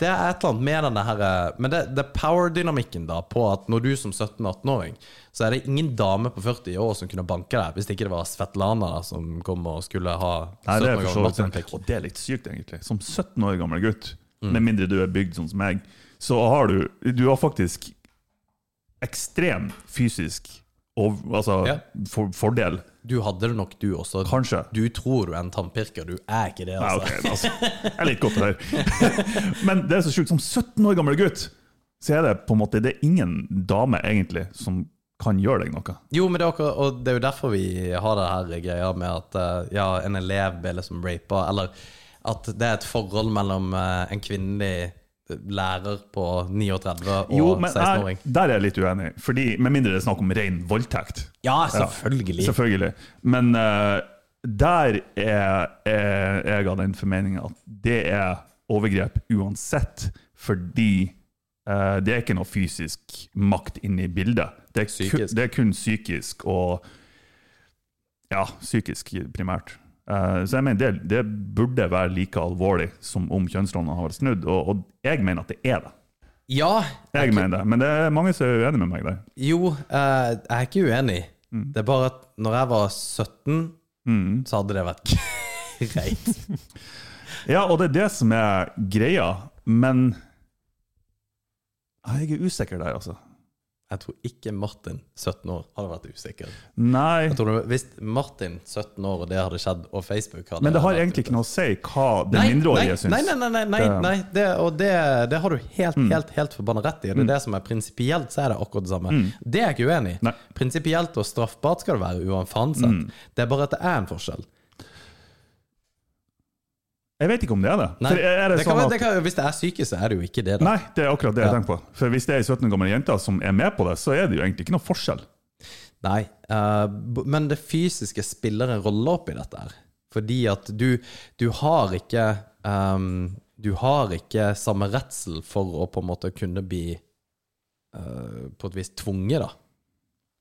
det er et eller annet med denne her eh, Men det, det er power-dynamikken da på at når du som 17-18-åring, så er det ingen dame på 40 år som kunne banke deg, hvis ikke det var Svetlana da, som kom og skulle ha 17 det år gammel. Og det er litt sykt, egentlig. Som 17 år gammel gutt, Mm. med mindre du er bygd sånn som meg, så har du Du har faktisk ekstrem fysisk og, altså, Ja. for, fordel. Du hadde det nok, du også. Kanskje. Du tror du er en tannpirker, du er ikke det, Nei, okay, ok, altså. Jeg er litt godt å høre. Men det er så sjukt. Som 17 år gammel gutt, så er det på en måte Det er ingen dame, egentlig, som kan gjøre deg noe. Jo, men det er, akkurat, og det er jo derfor vi har det her greia med at eh, ja, en elev blir liksom rapa, eller at det er et forhold mellom eh, en kvinnelig lærer på 39 og Jo, men 16-åring. der er jeg litt uenig. Fordi, Med mindre det er snakk om ren voldtekt. Ja, selvfølgelig. Selvfølgelig. Men uh, der er, er jeg av den formeninga at det er overgrep uansett, fordi uh, det er ikke noe fysisk makt inne i bildet. Det er, kun, det er kun psykisk og Ja, psykisk primært. Eh, så jeg mener det, det burde være like alvorlig som om kjønnsrollene har vært snudd, og, og jeg mener at det er det. Ja, Jeg mener det, Men det er mange som er uenig med meg der. jo, eh, jeg er ikke uenig. Mm. Det er bare at når jeg var 17, så hadde det vært greit. Ja, og det er det som er greia, men Jeg er usikker der, altså. Jeg tror ikke Martin, 17 år, hadde vært usikker. Nei, Jeg tror det, Hvis Martin, 17 år, og det hadde skjedd, og Facebook hadde men det har egentlig ikke noe å si hva den Nei, mindreårige syns. Nei, nei, nei, nei, nei, Mm. nei det, og det, det har du helt, helt helt forbanna rett i. Det er det som er prinsipielt, så er det akkurat det samme. Det er jeg ikke uenig i. Mm. Mm. Prinsipielt og straffbart skal det være uansett. Det er bare at det er en forskjell. Jeg vet ikke om det er det. Nei, er det det sånn være- det kan, hvis det er syke, så er det jo ikke det, da. Nei, det er akkurat det jeg Ja. tenker på. For hvis det er ei 17 år gammel jente som er med på det, så er det jo egentlig ikke noe forskjell. Nei, uh, men det fysiske spiller en rolle oppi dette her. Fordi at du, du har ikke um, Du har ikke samme redsel for å på en måte kunne bli uh, på et vis tvunget, da,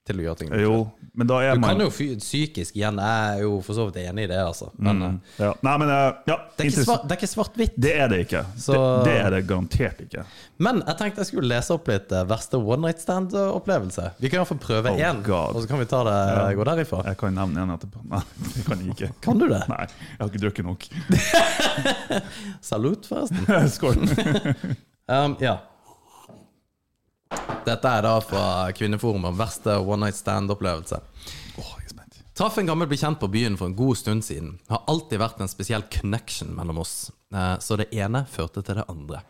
til å gjøre ting. Jo, men da er Du man kan jo fy- psykisk igjen, jeg er jo for så vidt enig i det, altså. Men eh, Mm, ja. Nei, men eh, ja, det er ikke svart- det er ikke svart-hvitt. Det er det ikke. Så- Det, det er det garantert ikke. Men jeg tenkte jeg skulle lese opp litt eh, verste one night stand-opplevelse. Vi kan iallfall prøve Oh, én, God. og så kan vi ta det, gå derifra. Jeg kan nevne en etterpå. Nei, det kan jeg ikke. Kan du det? Nei, jeg har ikke drukket nok. Salut, forresten. Skål. Um, ja. Dette er da fra Kvinneforumet. Verste one night stand-opplevelse. Traff en gammel bekjent på byen for en god stund siden. Har alltid vært en spesiell connection mellom oss, Eh, så det ene førte til det andre.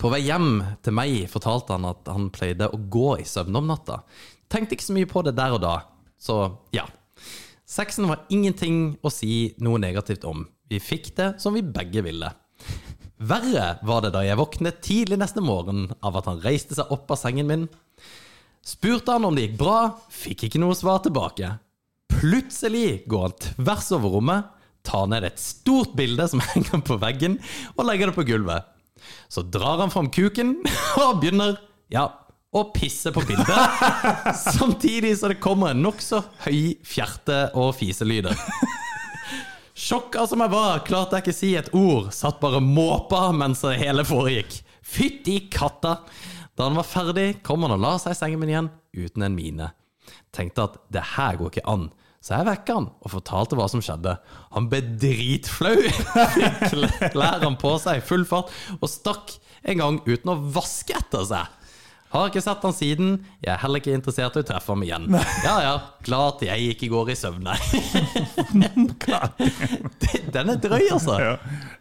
På vei hjem til meg fortalte han at han pleide å gå i søvne om natta. Tenkte ikke så mye på det der og da, så ja. Sexen var ingenting å si noe negativt om. Vi fikk det som vi begge ville. Verre var det da jeg våknet tidlig neste morgen av at han reiste seg opp av sengen min. Spurte han om det gikk bra, fikk ikke noe svar tilbake. Plutselig går han tvers over rommet, tar ned et stort bilde som henger på veggen, og legger det på gulvet. Så drar han fram kuken og begynner, ja, å pisse på bildet. Samtidig så det kommer en nokså høy fjerte- og fiselyder. Sjokka som jeg var, klarte jeg ikke si et ord. Satt bare måpa mens det hele foregikk. Fytti katta! Da han var ferdig, kom han og la seg i sengen min igjen uten en mine. Tenkte at det her går ikke an, så jeg vekka han og fortalte hva som skjedde. Han ble dritflau, fikk klærne på seg i full fart og stakk en gang uten å vaske etter seg. Har ikke sett han siden. Jeg er heller ikke interessert i å treffe ham igjen. Ja ja, klart jeg ikke går i søvne. Den er drøy, altså. Ja.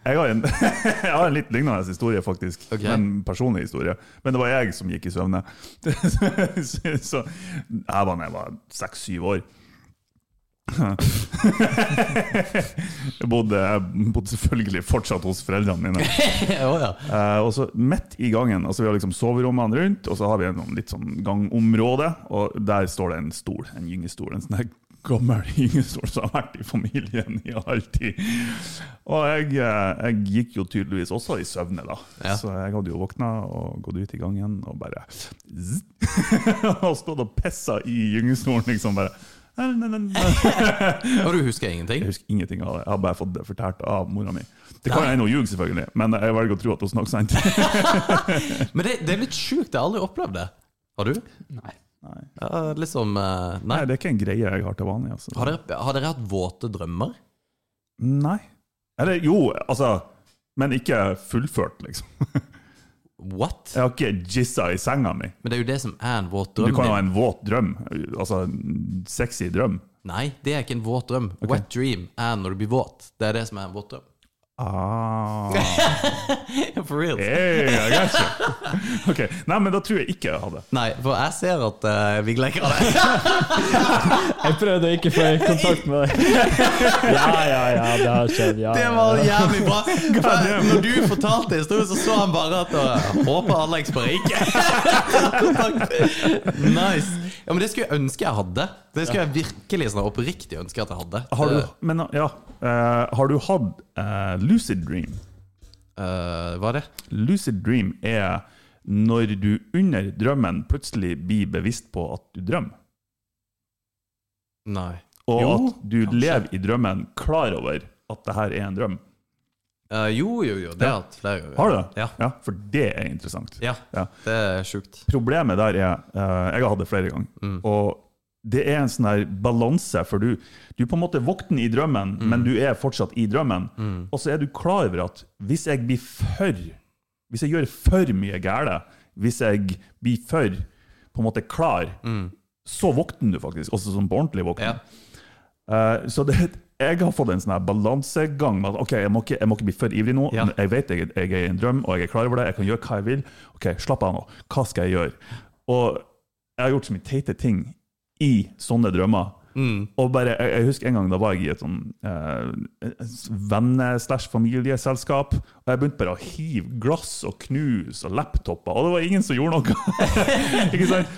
Jeg, har en, jeg har en litt lignende historie, faktisk. Okay. En personlig historie. Men det var jeg som gikk i søvne. Så, så jeg var da jeg var seks-syv år. Jeg bodde, jeg bodde selvfølgelig fortsatt hos foreldrene mine. oh, ja. Eh, og så midt i gangen, altså vi har liksom soverommene rundt, og så har vi en sånn litt sånn gangområde, og der står det en stol, en gyngestol. En sånn gammel gyngestol som har vært i familien i all tid. Og jeg, eh, jeg gikk jo tydeligvis også i søvne, da. Ja. Så jeg hadde jo våkna og gått ut i gangen og bare Og stått og pissa i gyngestolen, liksom. bare Og du husker ingenting? Jeg husker ingenting av det. Jeg har bare fått det fortalt av mora mi. Det kan jeg nå ljuger, selvfølgelig, men jeg velger å tro at hun snakker sant. Men det, det er litt sjukt, jeg har aldri opplevd det. Har du? Nei. Ja, liksom eh, Nei. Nei, det er ikke en greie jeg har til vanlig. Altså. Har dere, har dere hatt våte drømmer? Nei. Eller jo, altså Men ikke fullført, liksom. What? Jeg har ikke jizza i senga mi. Men det er jo det som er en våt drøm. Du kan jo ha en våt drøm. Altså en sexy drøm. Nei, det er ikke en våt drøm. Wet dream er når du blir våt. Det er det som er en våt drøm. Ah. For real. Hey, I got you. Ok, Nei, men da tror jeg ikke jeg hadde. Nei, for jeg ser at uh, Viggo har av det. Jeg prøvde å ikke få kontakt med deg. Ja, ja, ja, det har skjedd. Ja, Det var jævlig bra. For Når du fortalte historien, så så han bare at jeg Håper Alex bare ikke Nice. Ja, men Det skulle jeg ønske jeg hadde. Det skulle jeg virkelig sånn oppriktig ønske at jeg hadde. Har du, men, ja, uh, har du hatt uh, lucid dream? Uh, hva er det? Lucid dream er når du under drømmen plutselig blir bevisst på at du drømmer. Nei. Og Jo, at du kanskje. lever i drømmen klar over at det her er en drøm. Uh, jo, jo, jo. Det har Ja. jeg hatt flere ganger. Har du det? Ja. For det er interessant. Ja, Ja. det er sjukt. Problemet der er uh, Jeg har hatt det flere ganger. Mm. Og det er en sånn her balanse, for du, du på en måte våkner i drømmen, Mm. men du er fortsatt i drømmen. Og så er du klar over at hvis jeg blir for Hvis jeg gjør for mye gale, hvis jeg blir for på en måte klar, så våkner du faktisk. Også sånn på ordentlig våkner. Uh, så det, jeg har fått en sånn her balansegang med at ok, jeg må, ikke, jeg må ikke bli for ivrig nå. Ja. Jeg vet jeg, jeg er i en drøm, og jeg er klar over det. Jeg kan gjøre hva jeg vil. Ok, Slapp av nå. Hva skal jeg gjøre? Og jeg har gjort så mye teite ting i sånne drømmer. Og bare, jeg, jeg husker en gang da var jeg i et sånn eh, venne-slash-familieselskap, og jeg begynte bare å hive glass og knus og laptoper, og det var ingen som gjorde noe. ikke sant?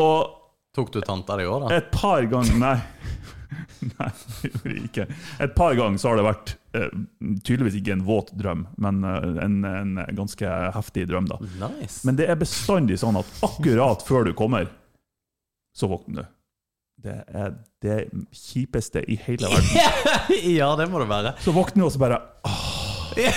Og Tok du tanta di òg, da? et par ganger Nei. Nei, det gjorde jeg ikke. Et par ganger så har det vært eh, tydeligvis ikke en våt drøm, men eh, en, en ganske heftig drøm. da. Nice. Men det er bestandig sånn at akkurat før du kommer, så våkner du. Det er det kjipeste i hele verden. ja, det må det være. Så våkner du og så bare Ja.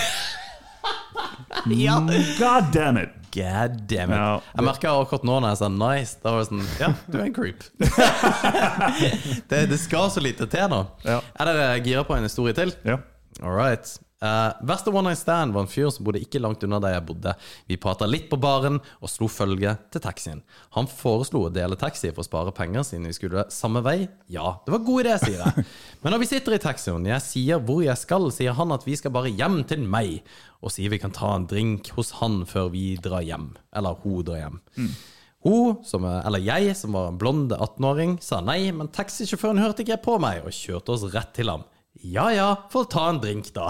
God damn it! God damn it. Ja, jeg merka akkurat nå når jeg sa nice, da var det sånn Ja, du er en creep. det, det skal så lite til nå. Ja. Er dere gira på en historie til? Ja. All right. Eh, verste one night stand var en fyr som bodde ikke langt unna der jeg bodde. Vi prata litt på baren og slo følge til taxien. Han foreslo å dele taxi for å spare penger siden vi skulle samme vei. Ja, det var god idé, sier jeg. Men når vi sitter i taxien, jeg sier hvor jeg skal, sier han at vi skal bare hjem til meg, og sier vi kan ta en drink hos han før vi drar hjem. Eller hun drar hjem. Hun, som, er- eller jeg, som var en blond 18-åring, sa nei, men taxisjåføren hørte ikke på meg og kjørte oss rett til ham. Ja ja, få ta en drink, da.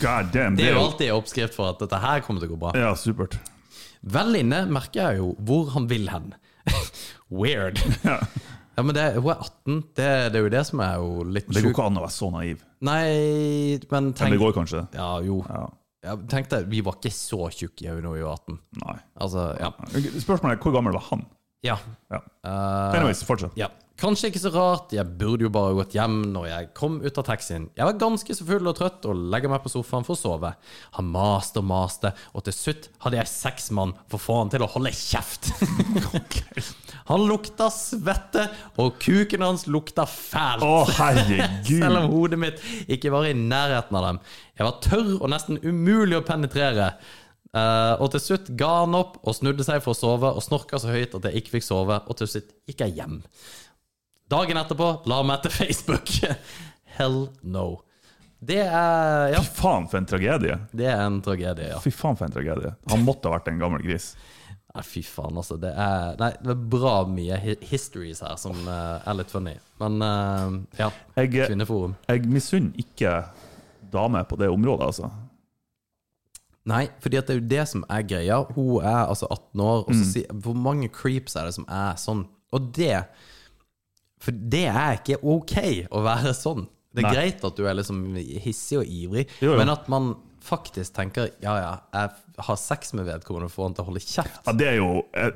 God damn. Det er jo alltid oppskrift for at dette her kommer til å gå bra. Ja, supert. Vel inne merker jeg jo hvor han vil hen. Weird. Ja. Ja, men det, hun er 18. Det, det er jo det som er jo litt Det går ikke an å være så naiv. Nei, men Men tenk det går kanskje. Ja, jo. Ja. Ja, tenk deg, vi var ikke så tjukke i øynene da vi var 18. Nei. Altså, ja. Spørsmålet er hvor gammel var han? Ja. Ja. Uh, Anyways, fortsett. Ja. Kanskje ikke så rart, jeg burde jo bare gått hjem når jeg kom ut av taxien. Jeg var ganske så full og trøtt og legger meg på sofaen for å sove. Han maste og maste, og til slutt hadde jeg seks mann for å få han til å holde kjeft. Han lukta svette, og kuken hans lukta fælt. Å, Selv om hodet mitt ikke var i nærheten av dem. Jeg var tørr og nesten umulig å penetrere. Uh, og til slutt ga han opp og snudde seg for å sove og snorka så høyt at jeg ikke fikk sove, og til slutt gikk jeg hjem. Dagen etterpå la meg til Facebook. Hell no. Det er Ja, Fy faen, for en tragedie. det er en tragedie, ja. Fy faen, for en tragedie. Han måtte ha vært en gammel gris. Nei, fy faen, altså. Det er, nei, det er bra mye histories her som uh, er litt funny. Men uh, ja. Jeg, Kvinneforum. jeg misunner ikke damer på det området, altså. Nei, fordi det er jo det som er greia. Hun er altså 18 år, og så si, hvor mange creeps er det som er sånn? Og det For det er ikke ok å være sånn. Det er Nei. greit at du er liksom hissig og ivrig, Jo, jo. men at man faktisk tenker ja, ja, jeg har sex med vedkommende for han til å holde kjeft. Ja, det er jo eh,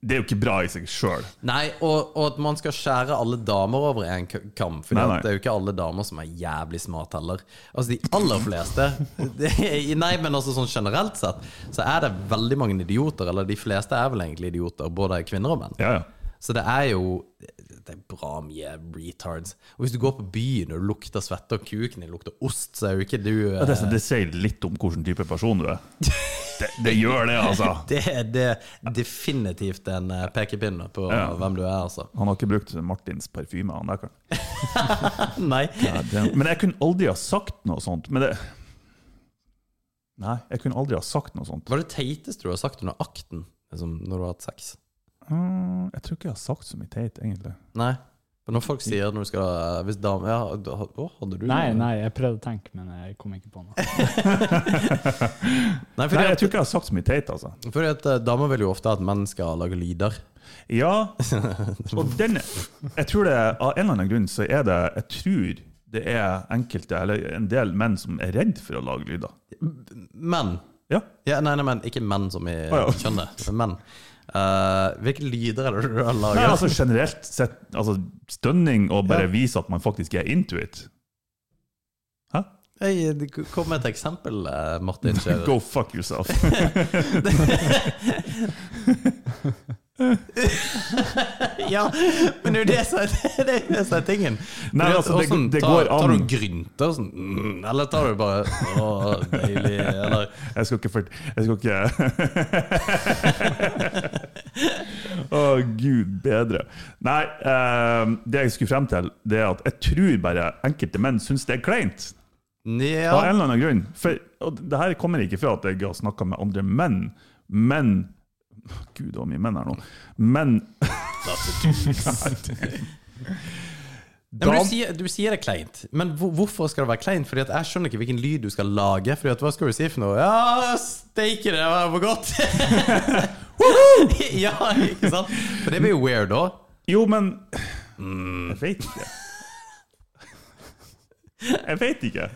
Det er jo ikke bra i seg sjøl. Nei, og, og at man skal skjære alle damer over en k- kam. For Nei, nei. det er jo ikke alle damer som er jævlig smart heller. Altså De aller fleste er, Nei, men altså sånn generelt sett så er det veldig mange idioter. Eller de fleste er vel egentlig idioter, både kvinner og menn. Ja, ja. Så det er jo Det er bra mye retards. Og hvis du går på byen og lukter svette, og kuken din lukter ost, så er jo ikke du eh, Ja, Det, det sier litt om hvilken type person du er. Det, det gjør det, altså. det, er det er definitivt en eh, pekepinne på Ja. hvem du er, altså. Han har ikke brukt Martins parfyme, han der karen. Nei. Men jeg kunne aldri ha sagt noe sånt. Men det Nei, jeg kunne aldri ha sagt noe sånt. Hva er det teiteste du har sagt under akten liksom, når du har hatt sex? Mm, Jeg tror ikke jeg har sagt så mye teit, egentlig. Nei. For når folk sier når du skal Hvis dame Ja, da- å, hadde du Nei, nei, jeg prøvde å tenke, men jeg kom ikke på noe. Nei, Nei, jeg at, tror ikke jeg har sagt så mye teit, altså. fordi at eh, damer vil jo ofte at menn skal lage lyder. Ja, og den Jeg tror det av en eller annen grunn så er det Jeg tror det er enkelte, eller en del menn som er redd for å lage lyder. Menn. Ja. Ja, nei, nei, men ikke menn som i Å, ja. kjønnet, menn. Eh, hvilke lyder er det du har Nei, altså generelt sett altså, Stønning og bare Ja. vise at man faktisk er into it. Hæ? Hey, kom med et eksempel, eh, Martin. Go fuck yourself. ja, men det er jo det som er, det er, det er tingen. Nei, altså, det- sånn, det tar, går an. Tar du grynter sånn, mm, eller tar du bare Å, deilig, eller Jeg skal ikke fort... Jeg skal ikke Å, gud bedre. Nei, eh, det jeg skulle frem til, det er at jeg tror bare enkelte menn syns det er kleint. Av en eller annen grunn. For, det her kommer ikke fra at jeg har snakka med andre menn, men Gud, det var mye menn her nå. Men da, men du, sier, du sier det kleint, men hvor, hvorfor skal det være kleint? Fordi at Jeg skjønner ikke hvilken lyd du skal lage. Fordi at Hva skal du si for noe? Ja, steike, det var for godt! ja, ikke sant? For det blir jo weird da. Jo, men Jeg vet ikke. Jeg vet ikke.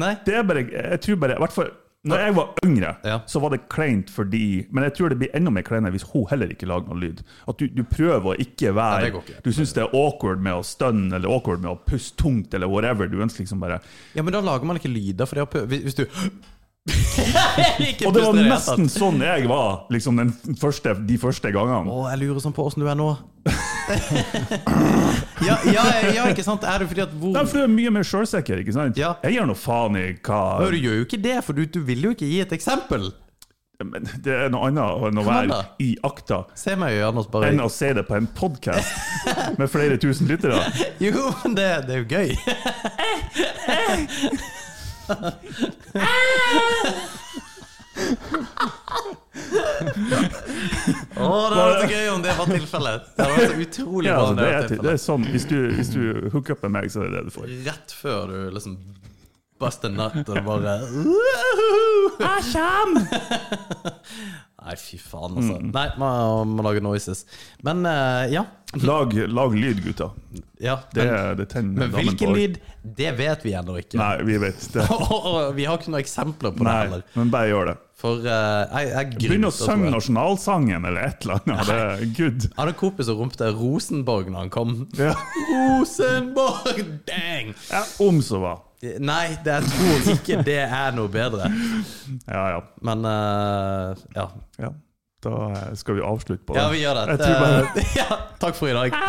Nei? Det er bare Jeg tror bare I hvert fall når jeg var yngre, Ja. så var det kleint fordi Men jeg tror det blir enda mer kleinere hvis hun heller ikke lager noe lyd. At du, du prøver å ikke være Nei, ikke. Du syns det er awkward med å stønne eller awkward med å puste tungt eller whatever. Du ønsker liksom bare Ja, men da lager man ikke lyder. For det å hvis du Og det var nesten sånn jeg var liksom den første, de første gangene. Å, jeg lurer sånn på åssen du er nå. ja, ja, ja, ikke sant? Er det fordi at hvor Nei, for du er mye mer sjølsikker? Ja. Jeg gir noe faen i hva Men Du gjør jo ikke det, for du, du vil jo ikke gi et eksempel. Men Det er noe annet enn å være i akta Se meg i øynene bare enn å se det på en podkast med flere tusen lyttere. Jo, men det, det er jo gøy. Å, det hadde vært så gøy om det var tilfellet. Det hadde vært så utrolig Ja, bra altså, det, er, det er sånn, hvis du, hvis du hooker opp med meg, så er det det du får. Rett før du liksom bust a nut, og jeg kommer Nei, fy faen, altså. Mm. Nei, man må lage noises. Men uh, ja. Lag, lag lyd, gutta. ja Det, men, det tenner men hvilken på. lyd, det vet vi ennå ikke. Nei, vi vet det. Og vi har ikke noen eksempler på det heller. men bare gjør det. For uh, jeg, jeg Begynn å synge nasjonalsangen eller et eller annet. Det er good. Jeg hadde en kompis som ropte Rosenborg når han kom. Ja. Rosenborg! Dang! Ja, om så var. Nei, det, jeg tror ikke det er noe bedre. Ja, ja. Men uh, ja. ja. Da skal vi avslutte på det. Ja, vi gjør det. Tror bare ja, takk for i dag.